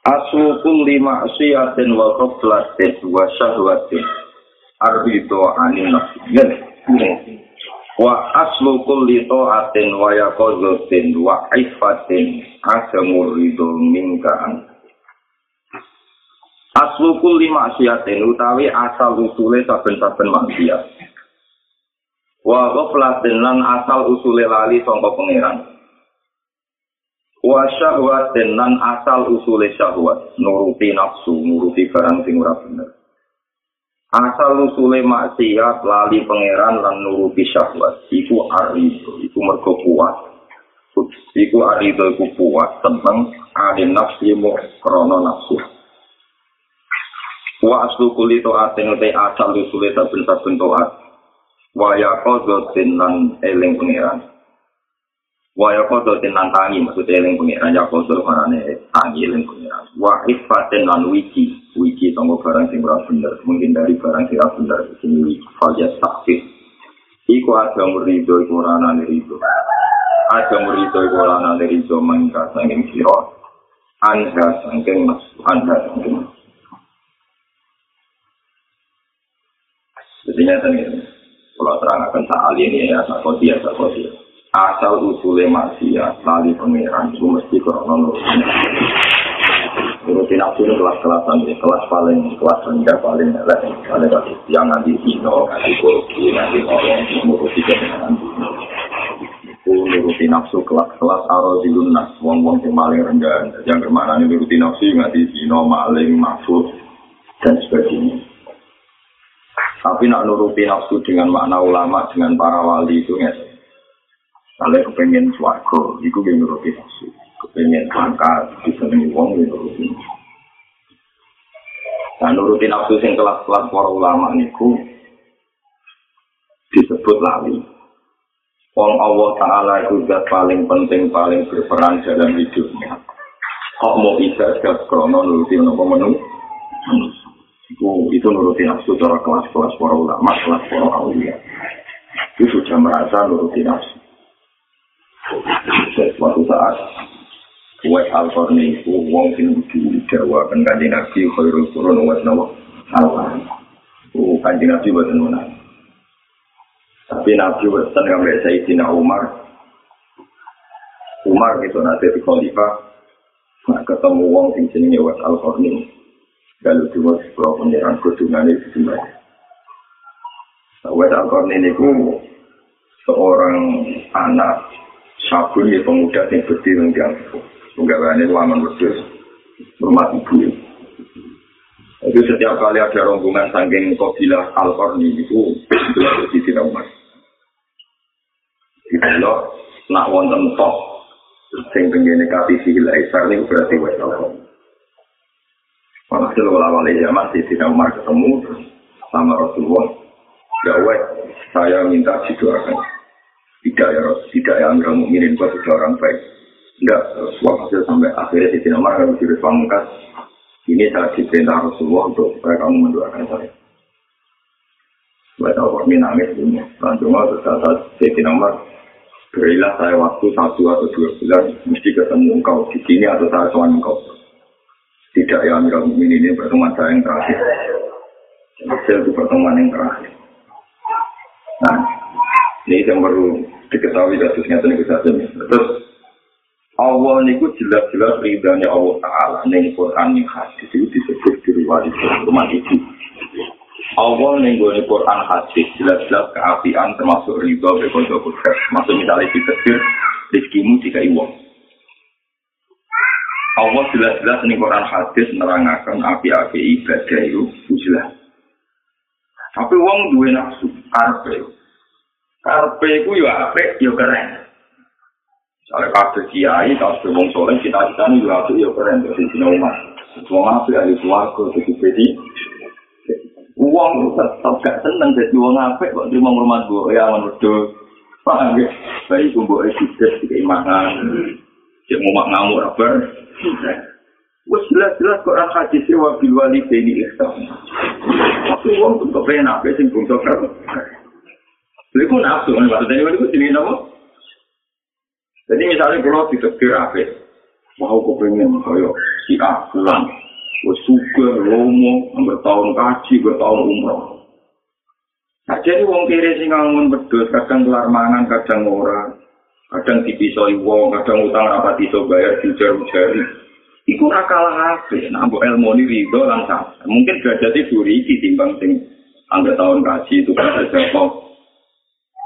Aslu kulli ma'siyatin wa qablatin wa syahwatin arbitu anin nafsin. Wa aslu kulli ta'atin wa yaqadhatin wa ifatin asamur ridho minka Aslu kulli ma'siyatin utawi asal usule saben-saben maksiat. Wa qablatin lan asal usule lali sangka pangeran. Wa syahwat dan nan asal usule syahwat. Nuruti nafsu nuruti barang sing ora bener. Asal usule maksiat lali pangeran lan nuruti syahwat. Iku arido iku mergo kuat. Iku arido iku kuat tentang ane nafsi mu krono nafsu. Wa aslu kuli to aten te asal usule saben saben toat. Wa yaqadzatin lan eling pangeran Waya kodo tenan tangi maksudnya eling pengiran ya kodo marane tangi eling pengiran. Wa ifaten lan wiki wiki tonggo barang sing ora bener mungkin dari barang sing ora bener sing wiki falya sakit. Iku ada murido iku ora nane rido. Ada murido iku ora nane rido mangka sanging sira. Anda sangking mas mas. Jadi nyata nih, kalau terang akan saat ini ya, tak kau asal usule maksiat lali pangeran itu mesti krono nurutin. Aku ini kelas-kelasan ya kelas paling kelas rendah paling elek. Paling kasih yang nanti dino nanti korupsi nanti orang nuruti kebenaran itu nuruti nafsu kelas-kelas aro di lunas wong-wong yang paling rendah. Yang ke mana ini nuruti nafsu nanti dino maling mafud dan sebagainya. Tapi nak nuruti nafsu dengan makna ulama dengan para wali itu nggak Kalau kepengen suarga, itu yang nuruti nafsu. Kepengen pangkat, disenangi wong, yang nuruti nafsu. Nah, nuruti nafsu yang kelas-kelas para ulama niku disebut lali. Wong Allah Ta'ala itu zat paling penting, paling berperan dalam hidupnya. Kok mau bisa setiap krono nuruti nopo menu? Itu, itu nuruti nafsu cara kelas-kelas para ulama, kelas para awliya. Itu sudah merasa nuruti nafsu. Suatu saat Wes Al-Qarni itu wong sing kudu dawa kan kanjeng Nabi khairul qurun wa nawa Allah. Oh kanjeng Nabi boten menan. Tapi Nabi boten ngambil Sayyidina Umar. Umar itu nanti di khalifah nah, ketemu wong sing jenenge Wes Al-Qarni. Kalau dua sekolah penyeran kudungan itu gimana? Wes Al-Qarni itu seorang anak sabun ya pemuda yang berdiri yang diangkut. Penggawaannya laman berdiri, rumah ibu. Itu setiap kali ada rombongan saking kobilah Al-Qarni itu, itu harus di belok, nak wonten tok, sing penggene kati sihil Isar ini berarti wes Al-Qarni. Walhasil awal zaman di Sina Umar ketemu sama Rasulullah. Ya saya minta didoakan. Tidak ya tidak ya enggak mukminin buat orang baik. Enggak waktu sampai akhirnya di Umar kalau sudah pamungkas ini saat diperintah Rasulullah untuk mereka mendoakan saya. Mereka kami nangis punya langsung waktu saat di Umar berilah saya waktu satu atau dua bulan mesti ketemu engkau di sini atau saya tuan engkau. Tidak ya enggak mukmin ini pertemuan saya yang terakhir. Hasil itu pertemuan yang terakhir. nah yang perlu diketahui kasusnya itu saja. Terus Allah niku jelas-jelas ridhanya Allah Ta'ala ning Quran yang hadis itu disebut diriwayat rumah itu. Allah ning Quran hadis jelas-jelas keapian termasuk ridho bekodo kudus. Maksud misalnya ditetir rizkimu jika iwang. Allah jelas-jelas ning Quran hadis nerangakan api-api ibadah itu jelas. Tapi wong duwe nafsu, karpe, Karpe ku yo apik yo keren. Kalau kabeh kiai, kabeh wong soleh, cita-cita ini juga ya keren, jadi sini umat. Wong apik ahli swarga jadi bedi. Wong tetap gak seneng jadi wong apik kok terima hormat bu ya wedhus. Paham ya? Bayi ku mbok sides keimanan. Cek mau ngamuk apa? Wes jelas-jelas kok orang hadis wa bil walidaini ihsan. Tapi wong tuh kepengen apa sing bungsu karo. Lha ku nafsu kan maksudnya itu jenenge napa? Jadi misalnya kalau ditegur apa, mau kepengen kaya si A pulang, gue suka lomo, bertahun kaji, bertahun umroh. Nah, jadi wong kiri sing ngangun bedus, kadang kelar mangan, kadang ora, kadang dipisoi wong, kadang utang rapat iso bayar, diujar-ujari. Iku rakalah apa? Nah, bu ilmu ini ridho langsung. Mungkin derajatnya duri, timbang sing angga tahun kaji, itu kan ada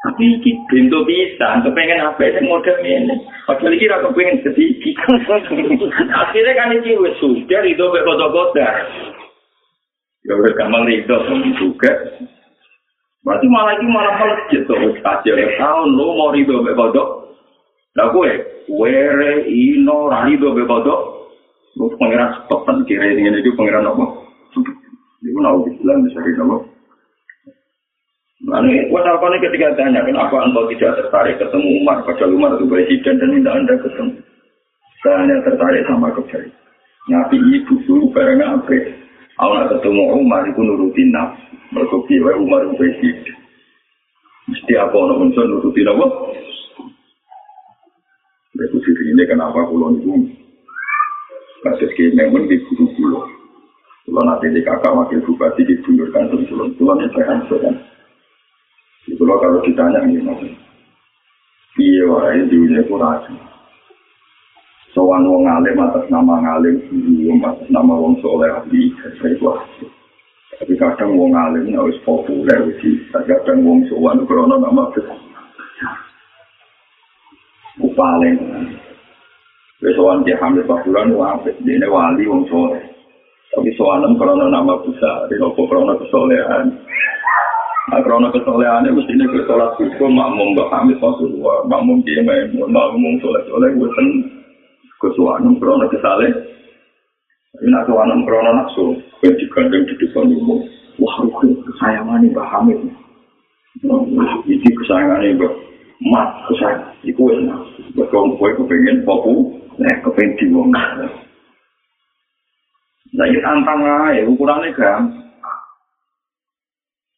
Tapi iki bento bisa, kepengen apa sih model ini. Padahal iki ra kepengen sedikit. Akhirnya kan iki wis sudah itu mek kota-kota. Ya udah gampang itu juga. Berarti malah iki malah melejit tuh wis aja tahun lu mau rido mek kota. Lah kowe were ino ra rido mek kota. Lu pengiran stopan kira ini itu pengiran apa? Iku nau bilang bisa apa? Apa nih ketika tanya, kenapa engkau tidak tertarik ketemu Umar, padahal Umar itu presiden dan minta anda ketemu. Saya hanya tertarik sama kebaikan. Nabi ibu dulu bareng apa? Kalau ketemu Umar, itu nurutin nafsu. Mereka kira Umar itu presiden. Mesti apa orang unsur nurutin apa? Sih ini kenapa pulau itu kasus memang di guru pulau. Kalau nanti di kakak wakil bupati dibundurkan ke pulau, pulau ini saya loh kalau ditanya ini, iya wae dunia itu rasa. Soan wong alim atas nama belum atas nama wong soleh ahli, saya itu Tapi kadang wong alim harus populer sih. Kadang wong soan krono nama besar. Paling. Soan dia hamil pasuran wapit, dia wali wong soleh. Tapi soanem krono nama besar, dia krono kesolehan. Nah, karena kesolehan itu mesti ini sholat subuh, makmum Mbak Hamid Rasulullah, makmum dia maimun, makmum sholat-sholat, gue sen kesuanum, karena kesaleh. Tapi nak kesuanum, karena nafsu, gue digandeng di depan umum. Wah, rukun kesayangan ini Mbak Hamid. Ini kesayangan ini Mbak Mat, kesayangan. Itu enak. Betul, gue kepengen popu, eh, kepengen diwong. Nah, tantang aja, ukurannya gampang.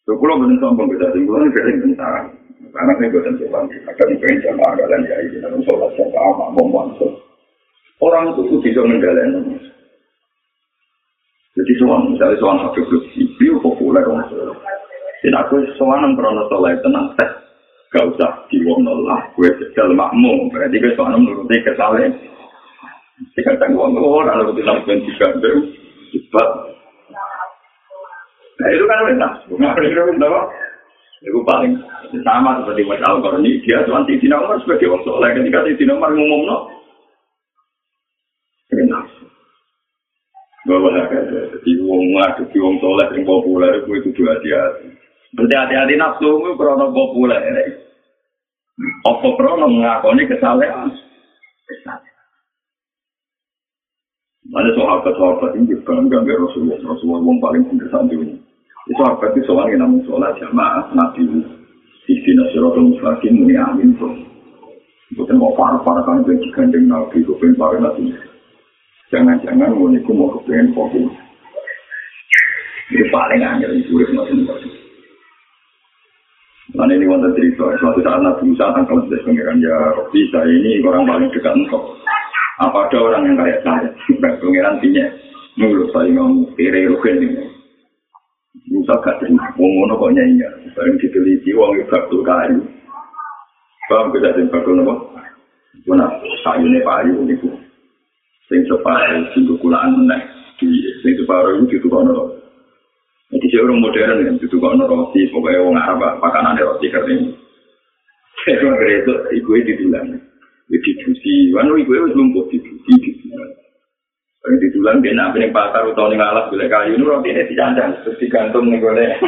Kalau benar sombong beda sih, kalau ini bentar. Karena saya buatan sombong, akan pengen jamaah kalian ya ini dalam sholat jamaah, mau Orang itu tuh bisa menggalen. Jadi soal misalnya soal satu grup sipil populer orang. Tidak aku soal yang pernah sholat tenang tes. Gak usah diwong lah, gue sedal makmum. Berarti gue soal menuruti kesalahan. Jika tanggung orang lalu dilakukan tiga cepat Nah itu kan enak. Bunga itu apa? Itu paling sama seperti Mas Al Qarni. Dia tuan Titi Umar sebagai orang soleh. Ketika Titi Umar ngomong no, enak. Bahwa jadi wong ngadu di wong soleh yang populer itu itu dua dia. Berarti hati-hati nafsu itu krono populer. Apa krono mengakoni kesalahan? Ada sahabat-sahabat ini juga enggak Rasulullah. Rasulullah yang paling saat ini. Itu apa itu soal yang namun sholat jamaah nabi isi nasyaratul muslimin muni amin tuh. Bukan mau parah-parah kan itu digandeng nabi itu pengen parah nabi. Jangan-jangan muniku mau kepengen fokus. Ini paling angel itu urip macam itu. Nah ini wonten cerita, suatu saat Nabi Musa tangkal sudah pengiran ya Robi saya ini orang paling dekat engkau. Apa ada orang yang kayak saya? Pengiran tinya, menurut saya ngomong rugen ini. Musa gak terima, wong ngono kok nyanyi. Bareng diteliti wong itu bakul kayu. Paham kita sing bakul nopo? Mana kayu ne payu niku. Sing separuh sing kulaan meneh. Di sing separuh itu ditukokno. Jadi saya orang modern kan, ditukokno roti, pokoknya wong Arab makanan roti kering. Saya kira itu ibu itu didulang. Didusi, wanu ibu itu lumpuh Kalau ditulang dia nak piring pasar atau ning alas boleh kayu nu roti ini dicandang terus digantung nih boleh.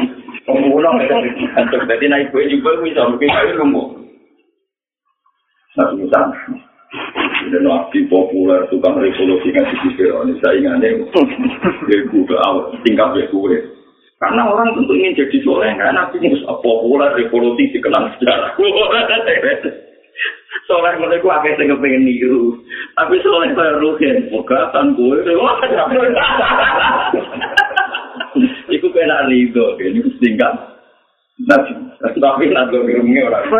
Pemulung itu digantung. Jadi naik kue juga bisa bikin kayu lumpuh. Satu misal. Dan nabi populer, tukang revolusi kan di Fir'aun. Saingannya, dia gue awal, tinggal gue. Karena orang tentu ingin jadi soleh, kan nabi populer, revolusi, dikenal sejarah. Soleh mereka agak sing pengen niru. Tapi soleh saya rugen, pegatan gue. Iku kena rido, ini tinggal. Nabi, tapi nabi ngomongnya orang.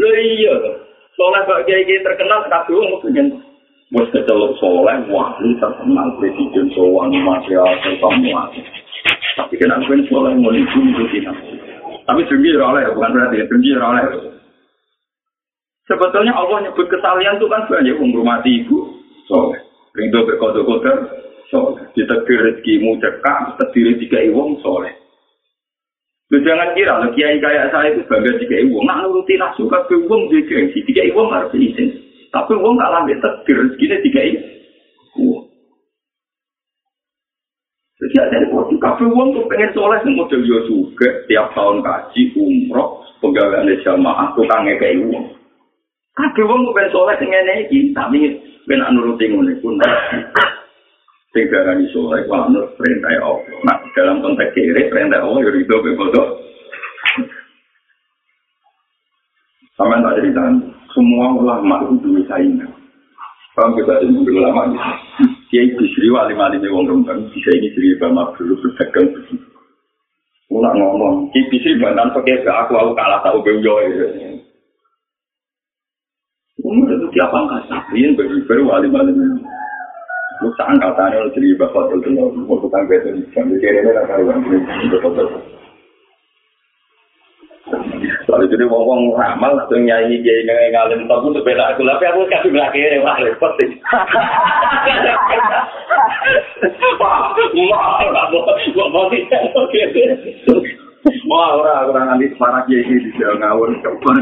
Lho iya, soleh kok kiai terkenal kabeh wong pengen wis kecelok soleh wali terkenal presiden sowan masyarakat semua. Tapi kenapa kan soleh mau itu kita. Tapi dengki oleh, bukan berarti dengki oleh. Sebetulnya Allah nyebut kesalian itu kan banyak menghormati ibu soleh. Rindu berkodoh-kodoh soleh. Ditekdir rezekimu cekak, terdiri tiga iwong soleh. Lu jangan kira, lu kiai kayak saya itu bangga tiga ibu. Nak nuruti nafsu ke uang jadi gengsi. Tiga ibu harus izin. Tapi uang gak lambat takdir rezekinya tiga ibu. Jadi ada kafe uang tuh pengen soleh yang model yo juga. Tiap tahun kaji, umroh, pegawai jamaah, tukangnya kayak uang. Kafe uang tuh pengen soleh yang ini. Tapi pengen nuruti ngono pun. sing darani soleh ku anut perintah Allah. Nah, dalam konteks kiri perintah Allah ya rido bebodo. Sama tak cerita, semua ulama itu dua saingan. Kalau kita ini ulama gitu. Kiai Bisri wali wali wong rembang bisa ini Bisri bama dulu berdagang begitu. Ulang ngomong, Kiai Bisri bantan pakai aku aku kalah tahu beujo ya. Umur itu tiap angkasa, ini baru wali wali Lu tak angkatannya lu jadi bapak tuh mau tukang betul sambil kiri ini lah ini Soalnya jadi ngomong ramal langsung nyanyi dia ini ngalim tahu untuk beda aku tapi aku kasih belakang ini wah repot sih. Wah, wah, wah, wah, wah, Wah, orang orang nanti para kiai di dalam ngawur kapan.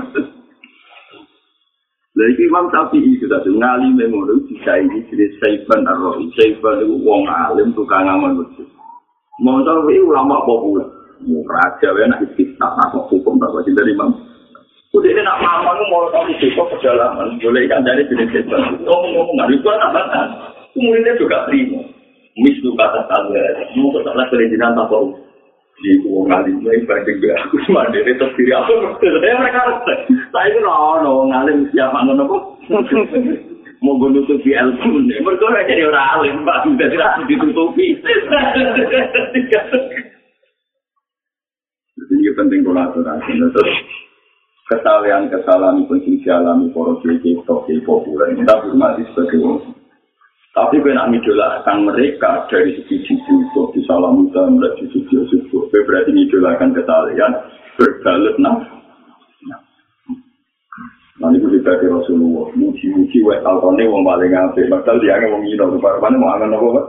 Jadi Imam Syafi'i itu tadi ngalim memori bisa ini jadi Saiban Arrohi. Saiban itu wong alim tukang ngamal betul. Mau tahu ulama populer. Raja ya nak istiqah nak hukum berapa sih dari ini nak mama nu mau tahu besok perjalanan. Boleh kan dari jenis Saiban. Ngomong-ngomong nggak itu apa kan? Kemudian juga terima. Mis tuh kata tanda. Mau kesalahan perizinan tak tahu. di uang ngalim ini banding gue aku cuma dari terdiri apa saya mereka harus saya itu no no ngalim siapa no no mau gue nutupi nih mereka jadi orang alim pak sudah tidak ditutupi jadi penting kolaborasi terus kesalahan kesalahan pun sing dialami para kiai kiai populer kita hormati sebagai orang Tapi gue nak ngidolakan mereka dari segi jujur, di salam muda, mulai jujur, jujur, gue berarti ngidolakan kesalahan, berbalut nah. Nanti gue dibagi Rasulullah, muji-muji, wet alkone, wong paling ngapain, padahal dia nggak mau ngino, rupanya mau angan apa, Pak?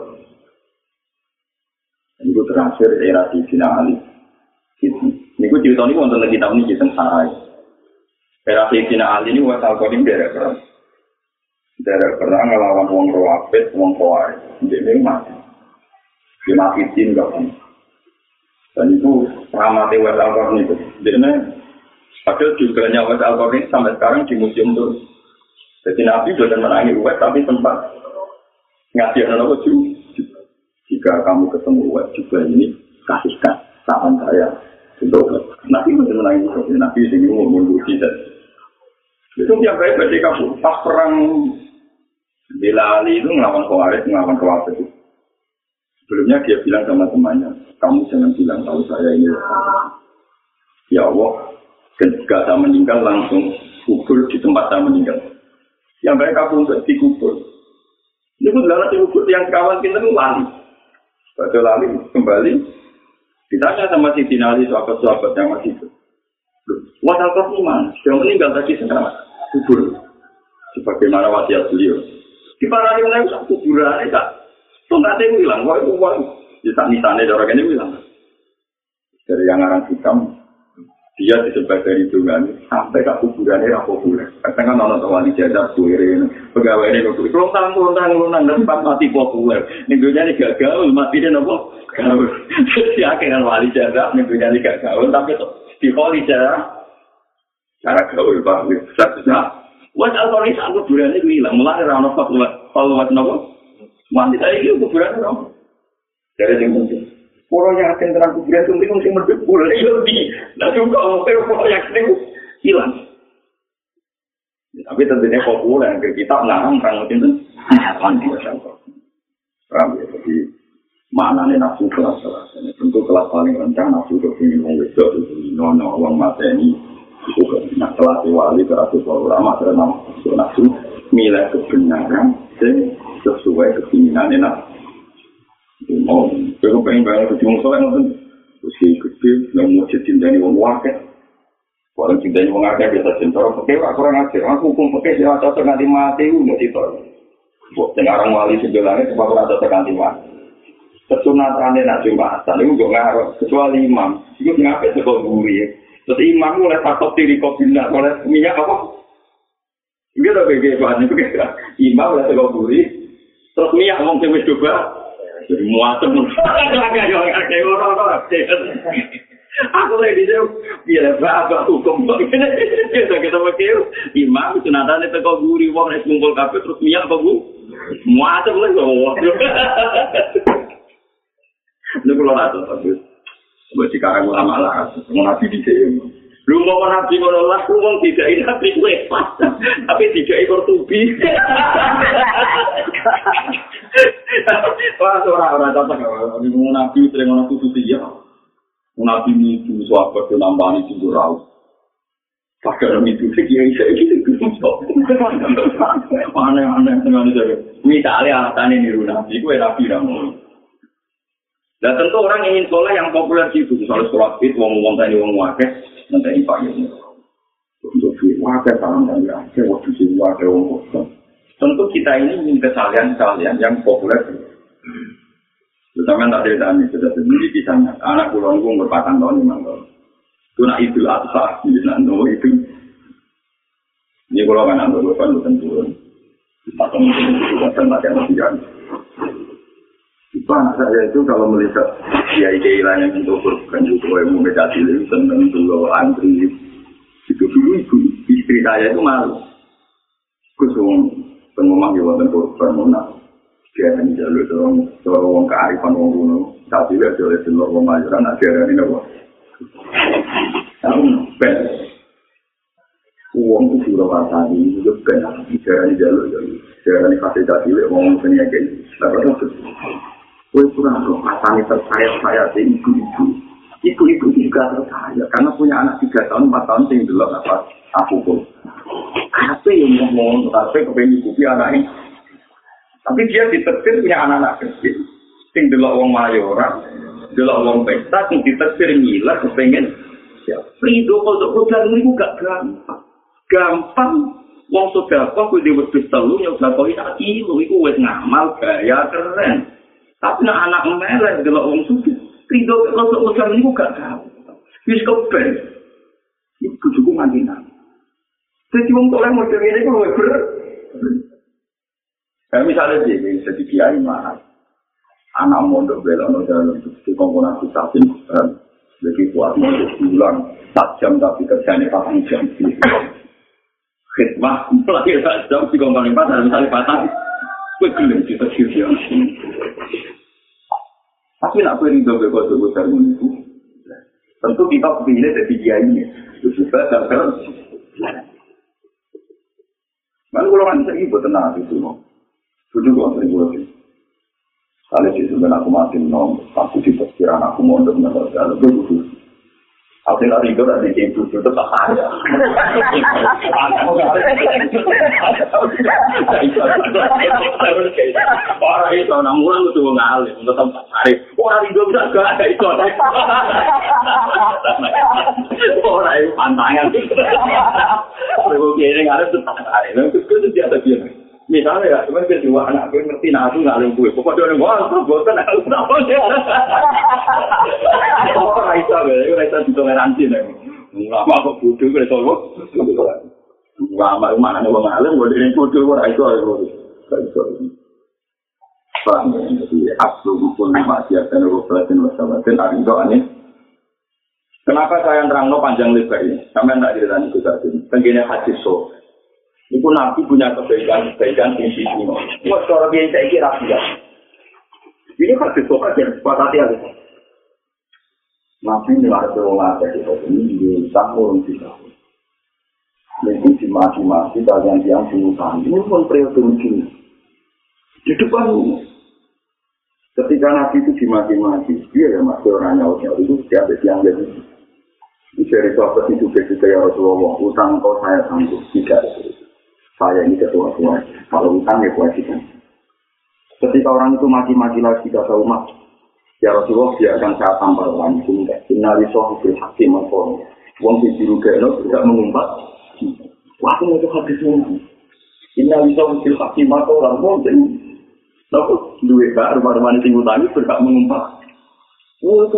Ini gue era di Ali. Ini gue cerita ini, wonten lagi tahun ini, kita sarai. Era di Sina Ali ini, wet alkone, beda, Pak. Tidak pernah ngelawan wong rawafid, wong kawai. Dia mati. Dia mati tim kan. Dan itu ramati West Alcorn itu. Dia ini, padahal juga West Alcorn sampai sekarang di museum terus. Jadi Nabi sudah menangi West, tapi sempat ngasih anak juga. Jika kamu ketemu West juga ini, kasihkan tangan saya. Nabi sudah menangi West. Nabi mau mundur tidak. Itu yang baik berarti kamu pas perang Bila Ali itu ngelawan Khawarij, ngelawan Khawarij. Sebelumnya dia bilang sama temannya, kamu jangan bilang tahu saya ini. Ya Allah, ketika saya meninggal langsung kubur di tempat saya meninggal. Yang aku untuk dikubur. Ini pun adalah dikubur yang kawan kita itu lali. Pada lali kembali, ditanya sama si Dinali, sahabat-sahabat yang masih itu. Wah, kau mana? Sudah meninggal tadi sekarang kubur. Sebagaimana wasiat beliau. di para ini sak kuburan tak tuh nggak ada yang bilang wah itu wah di saat nisane orang ini bilang dari yang orang hitam dia disebut dari dungan sampai ke kuburan ini apa boleh? Kadang kan orang tua di kuirin pegawai ini tahu belum tahu belum tahu depan mati populer minggunya ini gagal mati dia nopo? Gaul. Jadi akhirnya wali jadab minggunya ini gagal tapi di wali jadab Cara gaul Pak, susah. Wes alkoholis aku kuburan itu hilang, mulai rano fatwa, fatwa nopo. Mati itu kuburan itu. Dari yang penting. Orang yang akan terang kuburan itu mungkin mesti merdek boleh lebih. Nah juga orang yang itu hilang. Tapi tentunya populer, kita ngarang perang itu. Mandi ya, Paham ya, jadi mana nih nafsu kelas-kelas. Tentu kelas paling rendah nafsu kepingin wong wedok itu nono wong mateni itu nah kelas wali terakhir ulama terkenal nafsu milah kebenaran dan sesuai keinginan enak. Oh, kalau pengen banget ke Jumong Soleh nonton, usia gede, yang mau cinta nih wong wakil. Kalau cinta nih wong wakil biasa cinta, oke, aku kurang ajar. Aku hukum oke, sih cocok nanti mati, mau cinta. Buat orang wali sebelahnya, sebab aku cocok nanti mati. kesunatannya nak jumatan itu gak ngaruh kecuali imam itu ngapain sekolah buri terus imam mulai takut diri kopinak mulai minyak apa Enggak ada bagi bahan itu imam mulai sekolah buri terus minyak ngomong cewek coba jadi muatem. Aku lagi sini biar apa hukum. Kita kita pakai imam kesunatannya sekolah buri wong kumpul kafe terus minyak apa bu? Muatem lagi Ini kalau ada tapi buat sekarang ulama lah, mau nabi di sini. Lu mau nabi kalau lah, lu mau tidak ini nabi gue tapi tidak ekor tubi. Contoh kalau mau nabi sering nabi suci ya. Nabi itu suatu penambahan itu raus. Pakai orang itu sih kiai saya gitu gitu. Aneh-aneh dengan itu. Misalnya alasan ini nabi, gue nabi ramu. Dan tentu orang ingin soleh yang populer gitu, misalnya sholat itu, wong tadi wong wakil, nanti ini pak ini. Untuk si wakil tangan dan wakil, waktu si wakil wong kosong. Tentu kita ini ingin kesalian-kesalian yang populer. Terutama tak ada tadi sudah sendiri kisahnya. Anak pulau gue berpatang tahun lima tahun. Itu nak itu asal, nanti itu. Ini kalau kan anak gue kan bukan turun. Patang itu bukan latihan latihan. Bang, saya itu kalau melihat kiai lain yang untuk berbukan itu, yang mau meditasi itu seneng dulu antri. Itu dulu ibu istri saya itu malu. Kusung pengomong di wonten korban mana. Dia hanya jalur dorong dorong wong kearifan wong kuno. Tapi dia jual itu lor wong majuran nanti ada ini nopo. Tahu ben. Uang itu sudah pasang ini juga ben. Dia hanya jalur jalur. Dia hanya fasilitasi wong punya kayak. Tapi itu Kue kurang roh, asani tersayat saya ibu-ibu. Juga tersayat, karena punya anak tiga tahun, empat tahun, sing dulu apa aku pun. Kape yang ngomong, kape kepengen ibu anaknya. Tapi dia ditetir punya anak-anak kecil. Sing dulu orang mayoran, dulu orang pesta, sing ditetir ngiler, kepengen. Ya, Frido, kalau kodar ini gak gampang. Gampang, Wong sudah kok kudu wedhus telu nyoba kok sak kilo iku wis ngamal gaya keren. Tapi nak anak melek delok wong sugih, rido kalau besar niku gak tahu. Wis kepen. Iku cukup mandi nang. Jadi wong tolong model ini kok ber. Kayak misalnya sih, jadi kiai mana? Anak mondok belok dalam di komponen stasin, lebih kuat mondok bulan, tak jam tapi kerjanya patang jam. Khidmah, mulai jam di komponen pasar, misalnya patang, gue gelem kita Tapi nak beri dobe kode besar itu, tentu kita pilih dari dia ini. Itu juga dan terus. Mana kalau kan saya ibu tenang itu, itu juga sering gue sih. Kali sih sebenarnya aku masih nom, aku sih perkiraan aku mau untuk menurut itu Aku nggak ribet ada di ibu itu tak ada. Orang itu orang mulang itu ngalih untuk tempat hari. Orang itu bisa gak ada itu. Orang itu pantangan. Kalau gini ngalih itu tempat hari. Itu dia ada bilang. Misalnya ya, cuma kedua anak gue ngerti nah aku nggak ada gue. Pokoknya dia ngomong, aku bosan aku tahu sih. Oh, Raisa, gue Raisa ditoleransi nih. Lama kok bodoh gue tahu. Lama mana nih bang Alam, gue dari bodoh gue Raisa, gue Raisa. Paham ya? Jadi asal hukum masih ada gue pelajaran wasawatin, ada itu aneh. Kenapa saya nerangno panjang lebar ini? Sampai tidak ceritanya itu tadi. Tenggine hadis so. Itu Nabi punya kebaikan-kebaikan di sini. Wah, seorang yang saya kira tidak. Ini hadis so aja, sepatati aja. Nabi nilai orang ada di sini, di sahur, di sahur. Ini dimati-mati kalian yang diutang. Ini pun periode begini. Di depan ini. Ketika Nabi itu dimati-mati, dia ya masih orang nyawa itu, dia ada yang jadi dari sahabat itu begitu ya Rasulullah, utang kau saya sanggup tidak. Saya ini ketua tua. Kalau utang ya kewajiban. Ketika orang itu mati-mati lagi kata umat, ya Rasulullah biarkan saya tampar orang itu enggak. Innali sohibul hakim al-qawm. Wong di biru gelo tidak mengumpat. Wah, itu hadis ini. Innali sohibul hakim al-qawm. Wong di Nopo duit baru baru mana tinggal tani berhak mengumpat. Wah,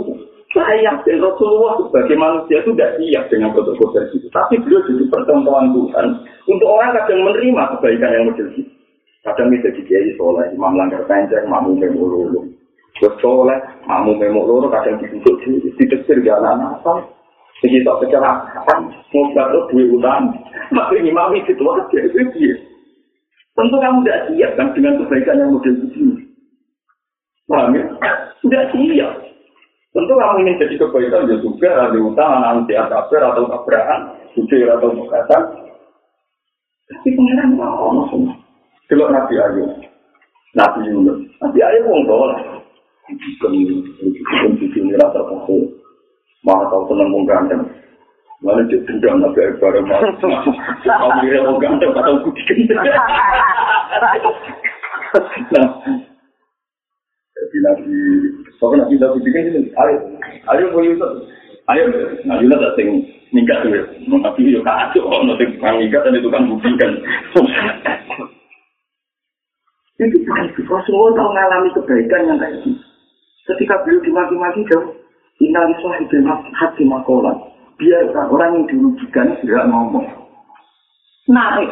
Saya yakin Rasulullah sebagai manusia itu tidak siap dengan kode-kode itu. Tapi beliau jadi pertemuan Tuhan untuk orang kadang menerima kebaikan yang model itu. Kadang bisa kiai soleh, imam langgar panjang, mamu memu lulu. Terus soleh, mamu memu lulu, kadang duduk di dikecil jalan apa. Jadi tak kecelakaan, mau jatuh duit utang. Maka imam itu aja, itu dia. Tentu kamu tidak siap kan dengan kebaikan yang model itu. Paham ya? Tidak siap. Tentu kamu ingin jadi kebaikan ya juga ada utang, ada kafir atau tabrakan, jujur atau mukatan. Tapi pengiran mau semua. Kalau Nabi Ayub, Nabi Yunus, Nabi Ayub wong soleh. Bukan bukan cucu ini rasa kasih. Maha tahu senang wong ganteng. Lalu dia dendam Nabi Ayub bareng mau. Kamu kira wong ganteng atau kudikin. Nah, jadi Nabi Pokoknya nabi nabi bikin ini, ayo, ayo boleh itu, ayo, nabi lah datang nikah tuh, nabi yo kacau, nanti tukang nikah dan itu kan buktikan. Itu bukan Rasulullah tahu mengalami kebaikan yang kayak gitu. Ketika beliau dimaki-maki jauh, inali sahibin hati makolan. Biarkan orang yang dirugikan tidak ngomong. Naik.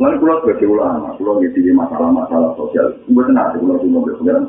Mulai pulau sebagai ulama, pulau di masalah-masalah sosial. Gue tenang, pulau cuma berpengaruh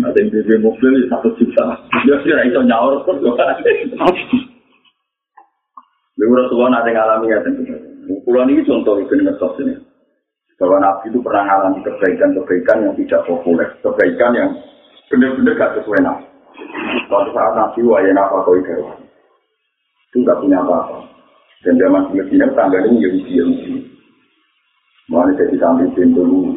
Nanti BB mobil satu juta. Dia sih itu nyaur kok. Lalu Rasulullah nanti ngalami ya Pulau ini contoh itu ngesos ini. Bahwa Nabi itu pernah mengalami kebaikan-kebaikan yang tidak populer, kebaikan yang benar-benar gak sesuai Nabi. Suatu saat Nabi wayang apa kau itu itu nggak punya apa-apa. Dan zaman Medina tangganya Yahudi Yahudi. Mulai jadi sambil pintu lu,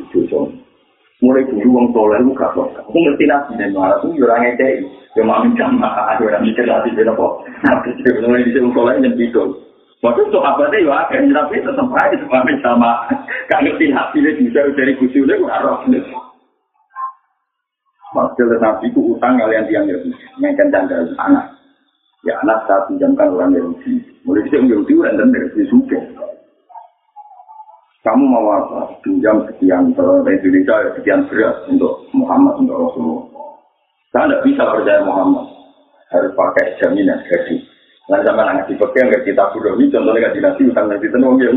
mulai dulu wong soleh lu gak kok. Aku ngerti nabi dan malah tuh orang ngekei. Ya mamin jamaah, aku orang mikir nabi beda kok. Nabi itu mulai di wong soleh yang itu. Waktu itu apa sih ya, akhirnya nabi tetap aja mamin sama. Gak ngerti nabi dia bisa dari kusi udah gue arah. Maksudnya nabi itu utang kalian tiang. Yang kencang dari anak. Ya anak saya pinjamkan orang Yahudi. Mulai di Yahudi orang dan dari suka. Kamu mau apa? Pinjam sekian ke Indonesia, sekian beras untuk Muhammad, untuk Rasulullah. Saya tidak bisa percaya Muhammad. Harus pakai jaminan gaji. Nanti sama ngasih pegang ke kita sudah ini, contohnya gaji nasi, utang nasi tenung, ya.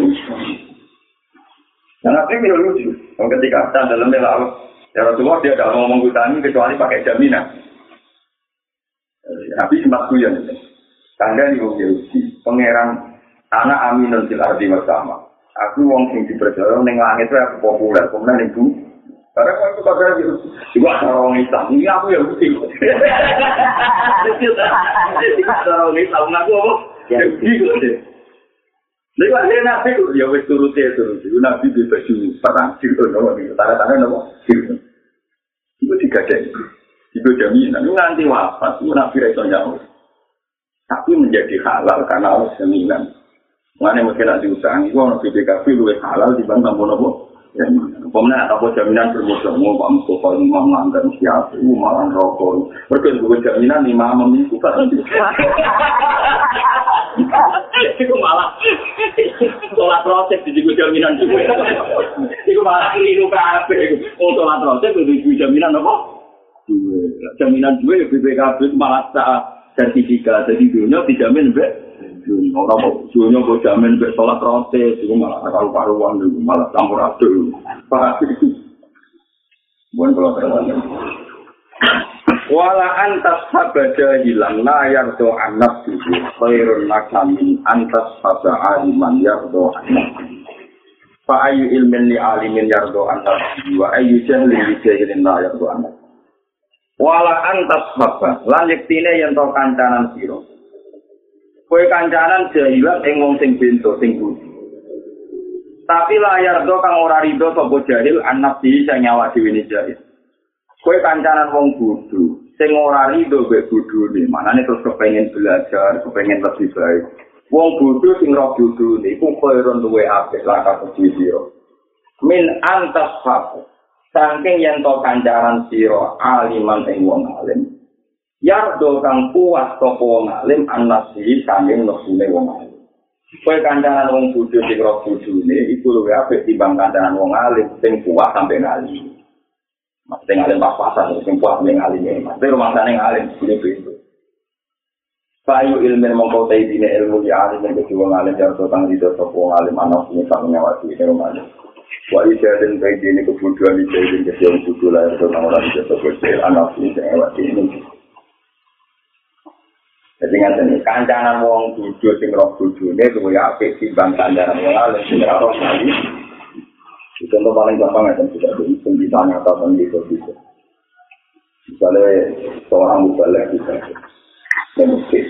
Dan apa yang lucu? Ketika kita dalam laut, ya Rasulullah dia tidak mau ngomong utang kecuali pakai jaminan. Nabi sempat kuyon. Tanda ini Pangeran anak aminun fil ardi bersama. Aku wong sing dipercaya ning langit wae aku populer kemudian ning bu Karena kalau itu kata gitu, juga orang Islam, ini aku yang putih. Ada orang Islam, aku apa? Ya gitu deh. Lalu akhirnya nabi itu, ya wes turut ya turut. Nabi di baju perang siru, nama gitu. Tanda-tanda nama siru. Itu tiga deh. Itu jaminan, itu nanti wafat, itu nabi itu nyawa. Tapi menjadi halal karena Allah jaminan. Mana mungkin nanti utang, itu orang BPKB lebih halal dibanding tampon apa? Pemenang atau jaminan bermusuh mau Pak Mustafa lima mantan siapa, malah rokok. Mereka juga jaminan lima memiku Iku malah sholat proses di juga jaminan juga. Iku malah keliru kafe. Oh sholat proses itu jaminan apa? Jaminan ya BPKB malah tak sertifikat. Jadi dunia dijamin be. Orang mau dunia gue jamin be sholat proses. Iku malah karu karuan. Malah campur aduk. Pak. Bukan kalau terlalu. wala antas sabada hilang la yardo anak tuju khairun nakamin antas sabda aliman yardo anak fa ayu ilmin li alimin yardo anak wa ayu jahli li jahilin la yardo anak wala antas lan yektine yang to kancanan siro kue kancanan jahilan ing wong sing bento sing budi tapi layar do kang ora rido sapa jahil anak sih sing nyawa dhewe jahil Kue kancanan wong bodho, sing ora rido mbek bodhone, manane terus kepengin belajar, kepengin lebih baik. Wong bodho sing roh bodhone iku koyo duwe apik langkah kecil. Min antas hak. Saking yen to kancaran sira aliman ing wong alim. Yardo kang puas to wong alim anasi saking nepune wong alim. Kowe kancanan wong bodho sing roh bodhone iku luwih apik timbang kancanan wong alim sing puas sampe ngalim. Maksudnya ngalim pas-pasan, sing ning ngalim ini. Maksudnya rumah sana ngalim, ini itu. Sayu ilmin mengkau dine ilmu di alim yang kedua ngalim yang tentang di sopo ngalim anak ini sama nyawati ini rumah Wa ijadin bayi dini kebuduhan ijadin kesiang kudu lahir tentang orang di sopo anak ini yang nyawati ini. Jadi nggak ini kancanan wong tujuh sing roh tujuh ini tuh apik timbang kancanan wong alim sing roh ngalim. Contoh paling gampang ya, sudah dihitung ditanya atau gitu gitu. Misalnya seorang bisa di masjid,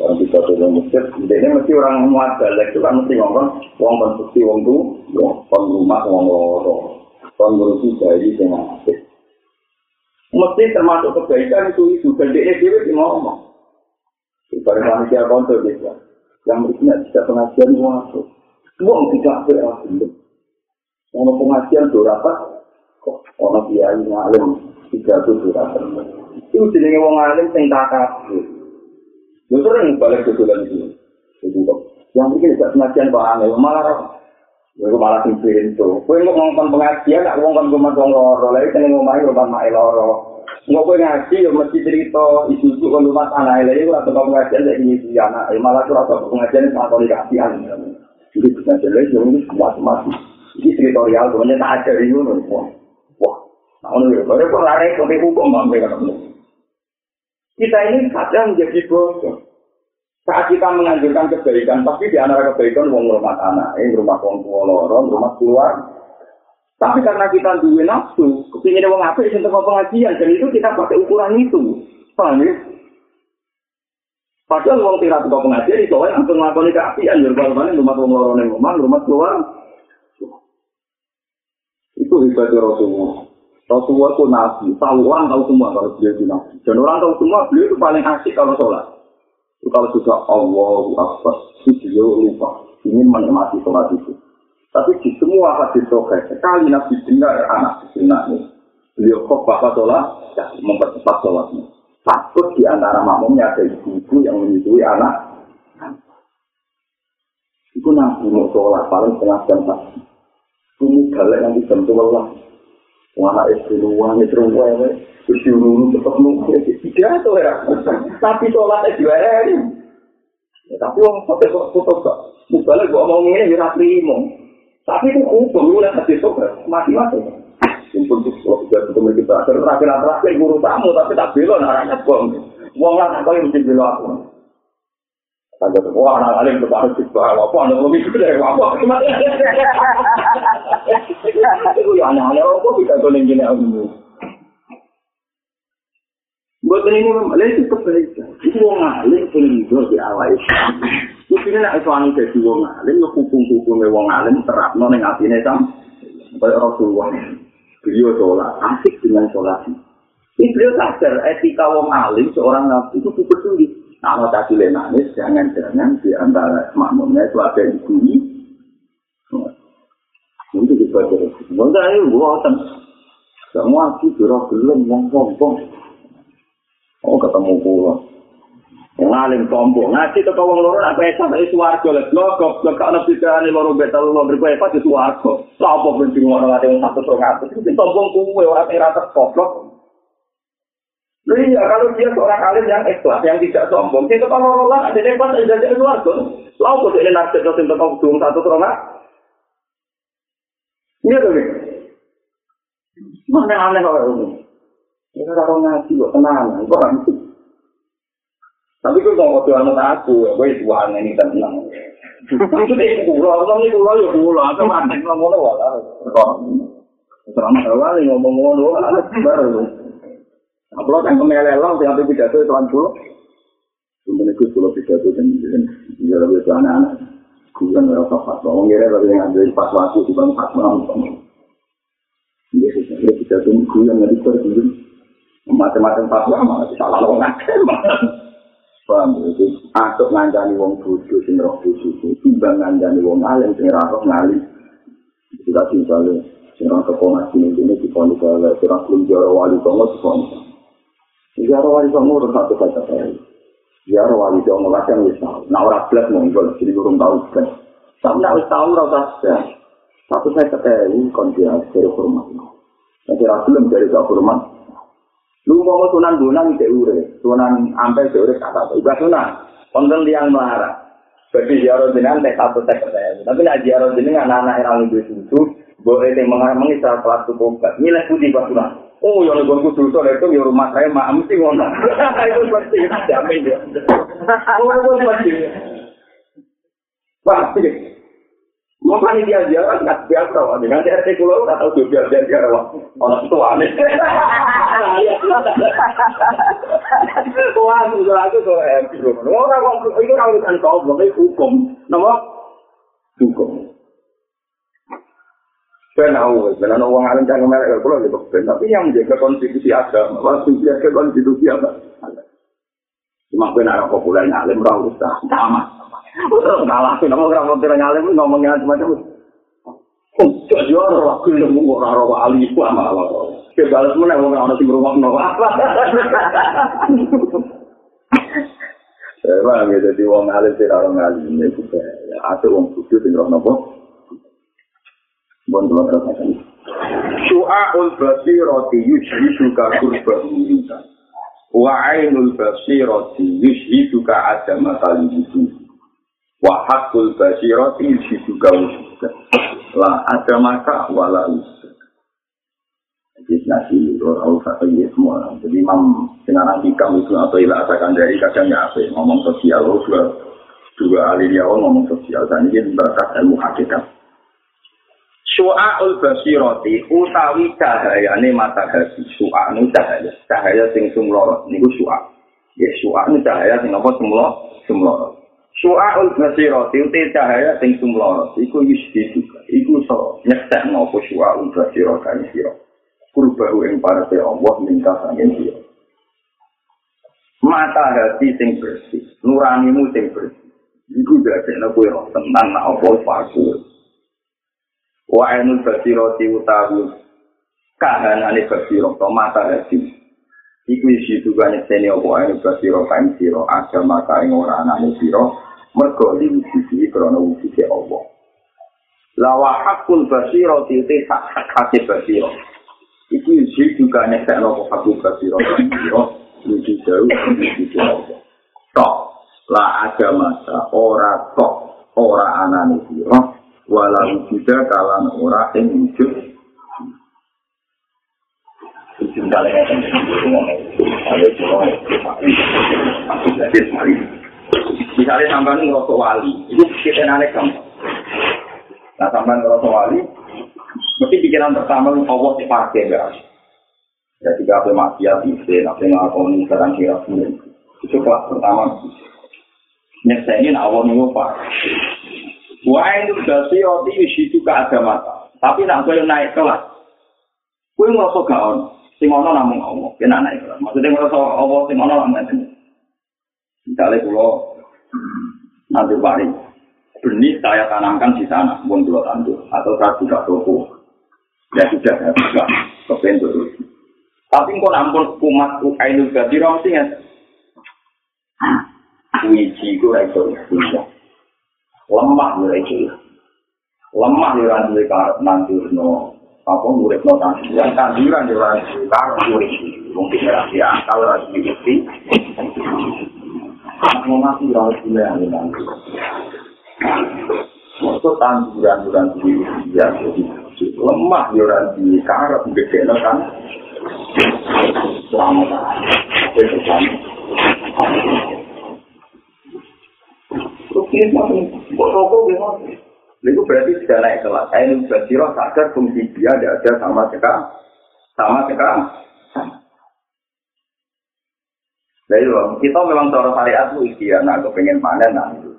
orang bisa tuh di masjid, ini mesti orang muat balik itu kan mesti ngomong, uang konstruksi uang tuh, uang rumah uang loro, uang ngurusi dari dengan masjid. Mesti termasuk kebaikan itu itu, dan dia dia ngomong. Ibarat manusia kontrol dia, yang berikutnya tidak pengajian itu, uang tidak berarti. Ono pengajian rapat, kok ono kiai ngalim tiga tuh rapat. Itu jenenge wong alim sing takap. Lu sering balik ke bulan itu. Itu kok. Yang mungkin tidak pengajian kok aneh, malah Ya malah sing pintu. Kowe mau ngomong pengajian, nak ngomong rumah wong loro, lha iki ning omahe rumah mak loro. Kowe ngaji yo mesti cerita ibu-ibu kon rumah anak lha iki ora pengajian nek iki anak, malah ora pengajian sama komunikasi an. Jadi kita jelas yo ini semua-semua. Ini teritorial, kemudian tak ada di Yunus. Wah, wah. Nah, ini kalau kok lari ke hukum, mampu kan? Kita ini kadang menjadi bodoh. Saat kita menganjurkan kebaikan, tapi di antara kebaikan wong rumah anak, ini rumah wong tua lorong, rumah keluar. Tapi karena kita duwe nafsu, kepingin wong apa itu untuk pengajian, dan itu kita pakai ukuran itu. Paham ya? Padahal wong tidak suka pengajian, itu langsung melakukan keapian, rumah rumah wong lorong, rumah rumah keluar. Itu hebatnya Rasulullah. Rasulullah itu nabi. Tahu orang tahu semua kalau beliau itu nabi. Dan orang tahu semua beliau itu paling asik kalau sholat. Itu kalau sudah Akbar, itu beliau lupa. Ingin menikmati sholat itu. Tapi di semua hadis sokai, sekali nabi dengar anak ini. Beliau kok bapak sholat, ya mempercepat sholatnya. Takut di antara makmumnya ada ibu-ibu yang menyusui anak. Itu nabi mau sholat paling setengah jam pagi. Ini galak nanti jam tua lah. Wana itu luang, itu luang, diurung tetap nunggu. Tidak itu. Tapi dua hari. Ya, tapi orang kok foto gak. Mubalnya gue omong ini, ya Tapi itu hukum, lu lihat hati sobat. Mati-mati. Simpul tuh, kalau kita ketemu kita. Terakhir-terakhir guru tamu, tapi tak belon, arahnya bom. Wong lah, kau yang mesti belon aku. Ada wah anak alim tuh harus dibawa apa anda belum itu dari apa cuma itu ya anak anak apa kita tuh nenggin aku buat ini itu kebaikan itu wong alim dua di awal itu mungkin nak itu anu jadi wong alim lo hukum hukum wong alim terap nol yang hati nesam kayak rasulullah beliau sholat asik dengan sholat ini beliau sadar etika wong alim seorang nabi itu super sulit Kalau tadi nangis, jangan-jangan di antara makmumnya itu ada ibu ini. Untuk baca. Mungkin ini buatan. Semua jurah gelem yang sombong. Oh ketemu pulau. Yang alim sombong. Ngaji itu kau ngelor apa ya sampai suarga lah. Lo kok kau nabi kan loro betal lo berkuah apa itu suarga. Siapa benci orang ada yang satu seratus. Itu sombong kue orang yang rasa koplok. Iya, kalau dia seorang alim yang ikhlas, yang tidak sombong, itu kalau Allah ada yang pas ada di luar tuh, lalu kok ini nasib dosen tentang dung satu terona, iya tuh nih, mana aneh kalau ini, ini kalau ngaji kok tenang, kok tapi kok mau waktu anak aku, gue itu aneh ini tenang, itu deh pulau, kalau ini pulau ya pulau, atau aneh ngomong lah, kok, selama awal ngomong-ngomong, baru. Kalau kan kemelelong, yang lebih pidato itu kan pulau. Sebenarnya itu pulau pidato dan juga lebih ke anak-anak. Kuyan merasa fatwa. Orang kira kalau yang ambil fatwa itu bukan fatwa. Ini sebenarnya pidato kuyan nggak dipercaya. Macam-macam fatwa malah salah lo Paham itu? Asuk ngancani wong bodoh sing roh bodoh. Timbang ngancani wong alim sing roh ngali. Itu tadi misalnya. Sing roh kepongas ini, ini diponis oleh sirah belum jauh wali tongo diponis. Ziarah wali songo urut satu saja saya. Ziarah wali songo kadang wis tau. Nah ora blas monggo jadi urung tau kan. Nek wis tau ora usah. Satu saya ketemu kon dia dari hormat. Nanti ra belum dari hormat. Lu mau sunan bonang cek ure, sunan ampe cek ure kata apa? Ibadah sunan, konten tiang melarang. Jadi ziarah jenengan teh satu teh ketemu. Tapi nak ziarah jenengan anak-anak yang lebih susu, boleh teh mengarang mengisah kelas tubuh. Nilai putih pas sunan. Oh, yang gue kudu itu itu ya rumah saya mak mesti ngono. Itu pasti jamin ya. Oh, itu pasti. Pasti. Mau kan dia aja nggak biasa dengan RT kulo nggak tahu dia dia wah orang tua aneh. Aku orang orang hukum, nama hukum. Ben tahu, ben ana wong alim jangan merek kalau gitu. Ben tapi yang menjaga konstitusi agama, waktu menjaga konstitusi apa? Cuma ben ana populer alim ora usah sama. Kalah sih nama orang populer alim ngomongnya macam itu. Oh, jadi orang mau orang orang wali itu sama Kita balas mana mau orang sing rumah no apa? Eh, bang, jadi wong alim sih orang alim itu ya. Ada wong khusus sing roh nopo. Bon terus Su'aul basirati yushhiduka kurba minka. Wa ainul basirati yushhiduka adama kalimutu. Wa hakul basirati yushhiduka wujuda. La adamaka wala wujuda. Jadi nasi orang satu ya semua. Jadi imam dengan hikam itu atau ilah asakan dari kadang ya apa ngomong sosial dua dua ahli dia ngomong sosial dan ini berkat ilmu hakikat. Su'aul basirati utawi cahayane mata hati. Su'anu cahaya. Cahaya sing sumlorot. Niku su'a. Ya su'anu cahaya sing apa sumlorot. Sumlorot. Su'aul basirati uti cahaya sing sumlorot. Iku yusdi juga. Iku so nyesek nopo su'aul basirati siro. Kurbahu ing parate Allah minta sangin siro. Mata hati sing bersih. Nuranimu sing bersih. Iku dadekno kowe tentang apa fakur. wa ainul basiro ti utawi kahanane basiro to mata hati iku isi juga nyeteni apa ainul basiro kain siro agama kain ora anane siro mergo diwujudi krono wujudi Allah lawa hakul basiro ti te hak hati basiro iku isi juga nyeteni apa hakul basiro kain siro wujudi jauh wujudi Allah tok la agama ora tok ora anane siro walau juga kalan ora yang wujud misalnya sampai ngerosok wali itu kita narik kamu nah sampai ngerosok wali mesti pikiran pertama Allah dipakai enggak ya jika apa maksiat isi apa ngakoni sekarang kira itu kelas pertama nyeksainin Allah nih pak Wah itu roti itu ke agama. Tapi nak kau naik kelas, kau ngerasa gaon. Sing ono namung Allah, kena naik kelas. Maksudnya ngerasa Allah sing ono namung itu. Misalnya kalau nanti bari, benih saya tanamkan di sana, pun dua tandur, atau saya buka toko, Ya sudah, ya sudah. Kepen terus. Tapi kok nampun kumat Ainul Badiro mesti nggak? Wiji ku ra iso Lemah yo ra iso. Lemah yo ra duwe karep nanturno. Apa urip no tanduran, tanduran yo ra duwe karep urip. Mungkin ra ya akal ra duwe Mau mati ra duwe Itu tanduran-tanduran duwe ya jadi lemah yo ra duwe karep gede kan. Selamat. Itu kan. Terus ini gimana? Itu berarti sudah naik kelas. Saya ini berjiroh sadar fungsi dia tidak ada sama sekali. Sama sekali. Nah itu kita memang cara syariat itu ikhtiar, nah kepengen panen nah itu.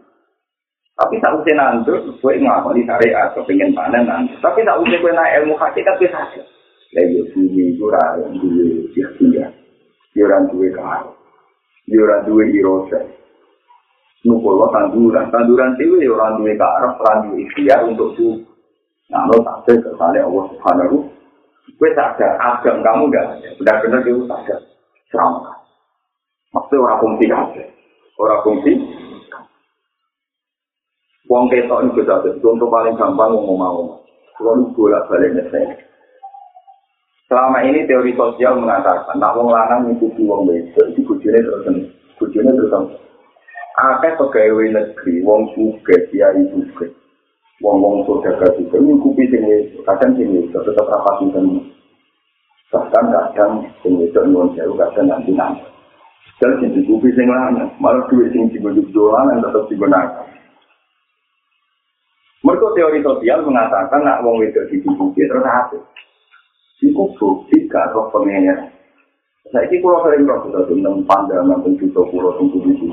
Tapi tak usah nandur, gue ngakoni syariat kepengen panen nandur. Tapi tak usah gue naik ilmu hakikat bisa saja. Lah yo bumi itu orang duwe ikhtiar. Yo orang duwe kahar. Yo orang duwe irosa. Nukulo tanduran, tanduran itu ya orang duwe karep, orang duwe ikhtiar untuk su. Nah, lo tak kesannya Allah Subhanahu. Gue sadar, agam kamu gak ada. Benar-benar dia sadar. Serama. Maksudnya orang fungsi aja. Orang fungsi. Wong ketok ini bisa Contoh paling gampang ngomong mau. Lu bolak balik nyesel. Selama ini teori sosial mengatakan, nak wong lanang ngikuti wong wedok, di bujune terus bujune terus akeh pegawai negeri wong suge kiai suge wong wong saudara juga nyukupi sing kadang sing itu tetap rapat itu bahkan kadang sing itu nyuwun jauh kadang nanti nanti dan sing dikupi sing lain malah duit sing dibujuk dolan tetap digunakan mereka teori sosial mengatakan nak wong itu dikupi terus apa bukti gak roh pengennya. Saya ini kalau sering roh tentang pandangan tentang juta pulau tentang di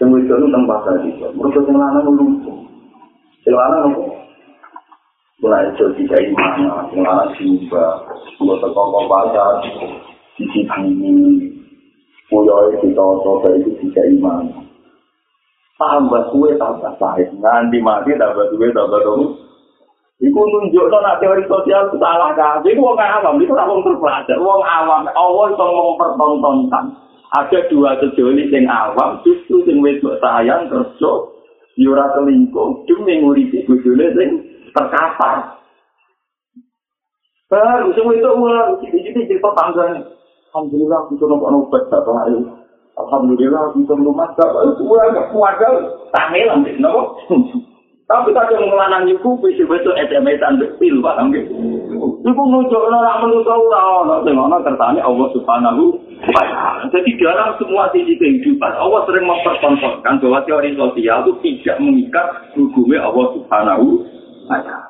Sing itu tentang pasar itu. Mereka lucu. Sing lanang apa? Mulai itu tidak iman, sing lanang simba, mulai terkongkong pasar, sisi ini, mulai kita coba itu tidak iman. Tambah kue tambah pahit, nanti mati tambah kue tambah dong. Iku nunjuk no nak teori sosial itu salah kan? Iku wong awam, itu tak wong terpelajar, wong awam. Allah itu mempertontonkan. ada dua sejoli sing awam justru sing wedok sayang kerja yura kelingkuh demi nguripi bujune sing terkapar baru sing wedok ulang jadi cerita tangga Alhamdulillah bisa nopo obat bapak ayu Alhamdulillah bisa rumah bapak itu ulang gak kuat tamil ambil nopo tapi kadang ngelanang ibu bisa betul SMS-an pil paham gitu ibu nunjuk orang menurut Allah tengok tertanya Allah subhanahu Jadi dalam semua sisi kehidupan, Allah sering mempertontonkan bahwa teori sosial itu tidak mengikat hukumnya Allah Subhanahu wa Ta'ala.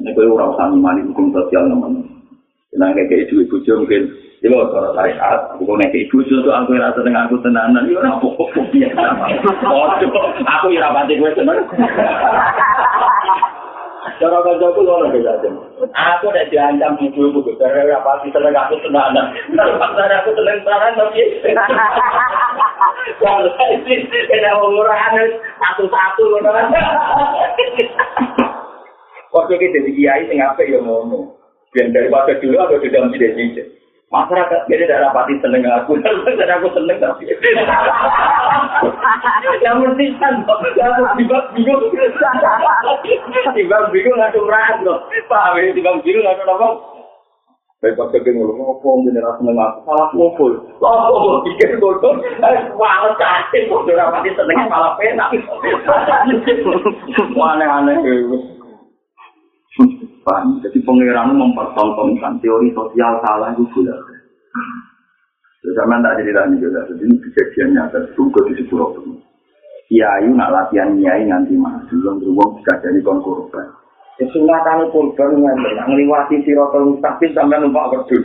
Ini kalau orang usah ngimani hukum sosial namanya. Nah, kayak ibu ibu mungkin, ini mau suara syariat, aku kayak ibu itu aku rasa dengan aku tenanan, ini orang apa-apa biasa. Aku ya rapati gue seneng. Cara kancaku lono beda aja. Aku udah diancam ibu ibu gara-gara apa sih seneng aku tenanan. Pasar aku seneng tenanan tapi. Kalau sih kena murahan satu-satu lono. Waktu kita jadi kiai sing apik ya ngono. Biar daripada dulu aku sudah menjadi cincin. Masyarakat beda tidak rapati seneng aku. Dan aku seneng tapi. Yang mesti kan aku tiba bingung. Tiba bingung langsung rahat loh. Paham ya? Tiba bingung langsung apa Baik pas kepen ngomong ngopo ngene ra seneng aku? Salah ngopo. Apa kok pikir bodoh? Wah, cacing kok ora pati seneng malah penak. Aneh-aneh Paham? Jadi pengiran mempertontonkan teori sosial salah itu gula. Zaman tak cerita ini juga, jadi ini kejadian nyata juga di sebuah itu. Kiai nak latihan kiai nanti maju, belum beruang bisa jadi korban. Ya sunatan korban nganti, ngliwati sirotol mustaqim sampai numpak wedhus.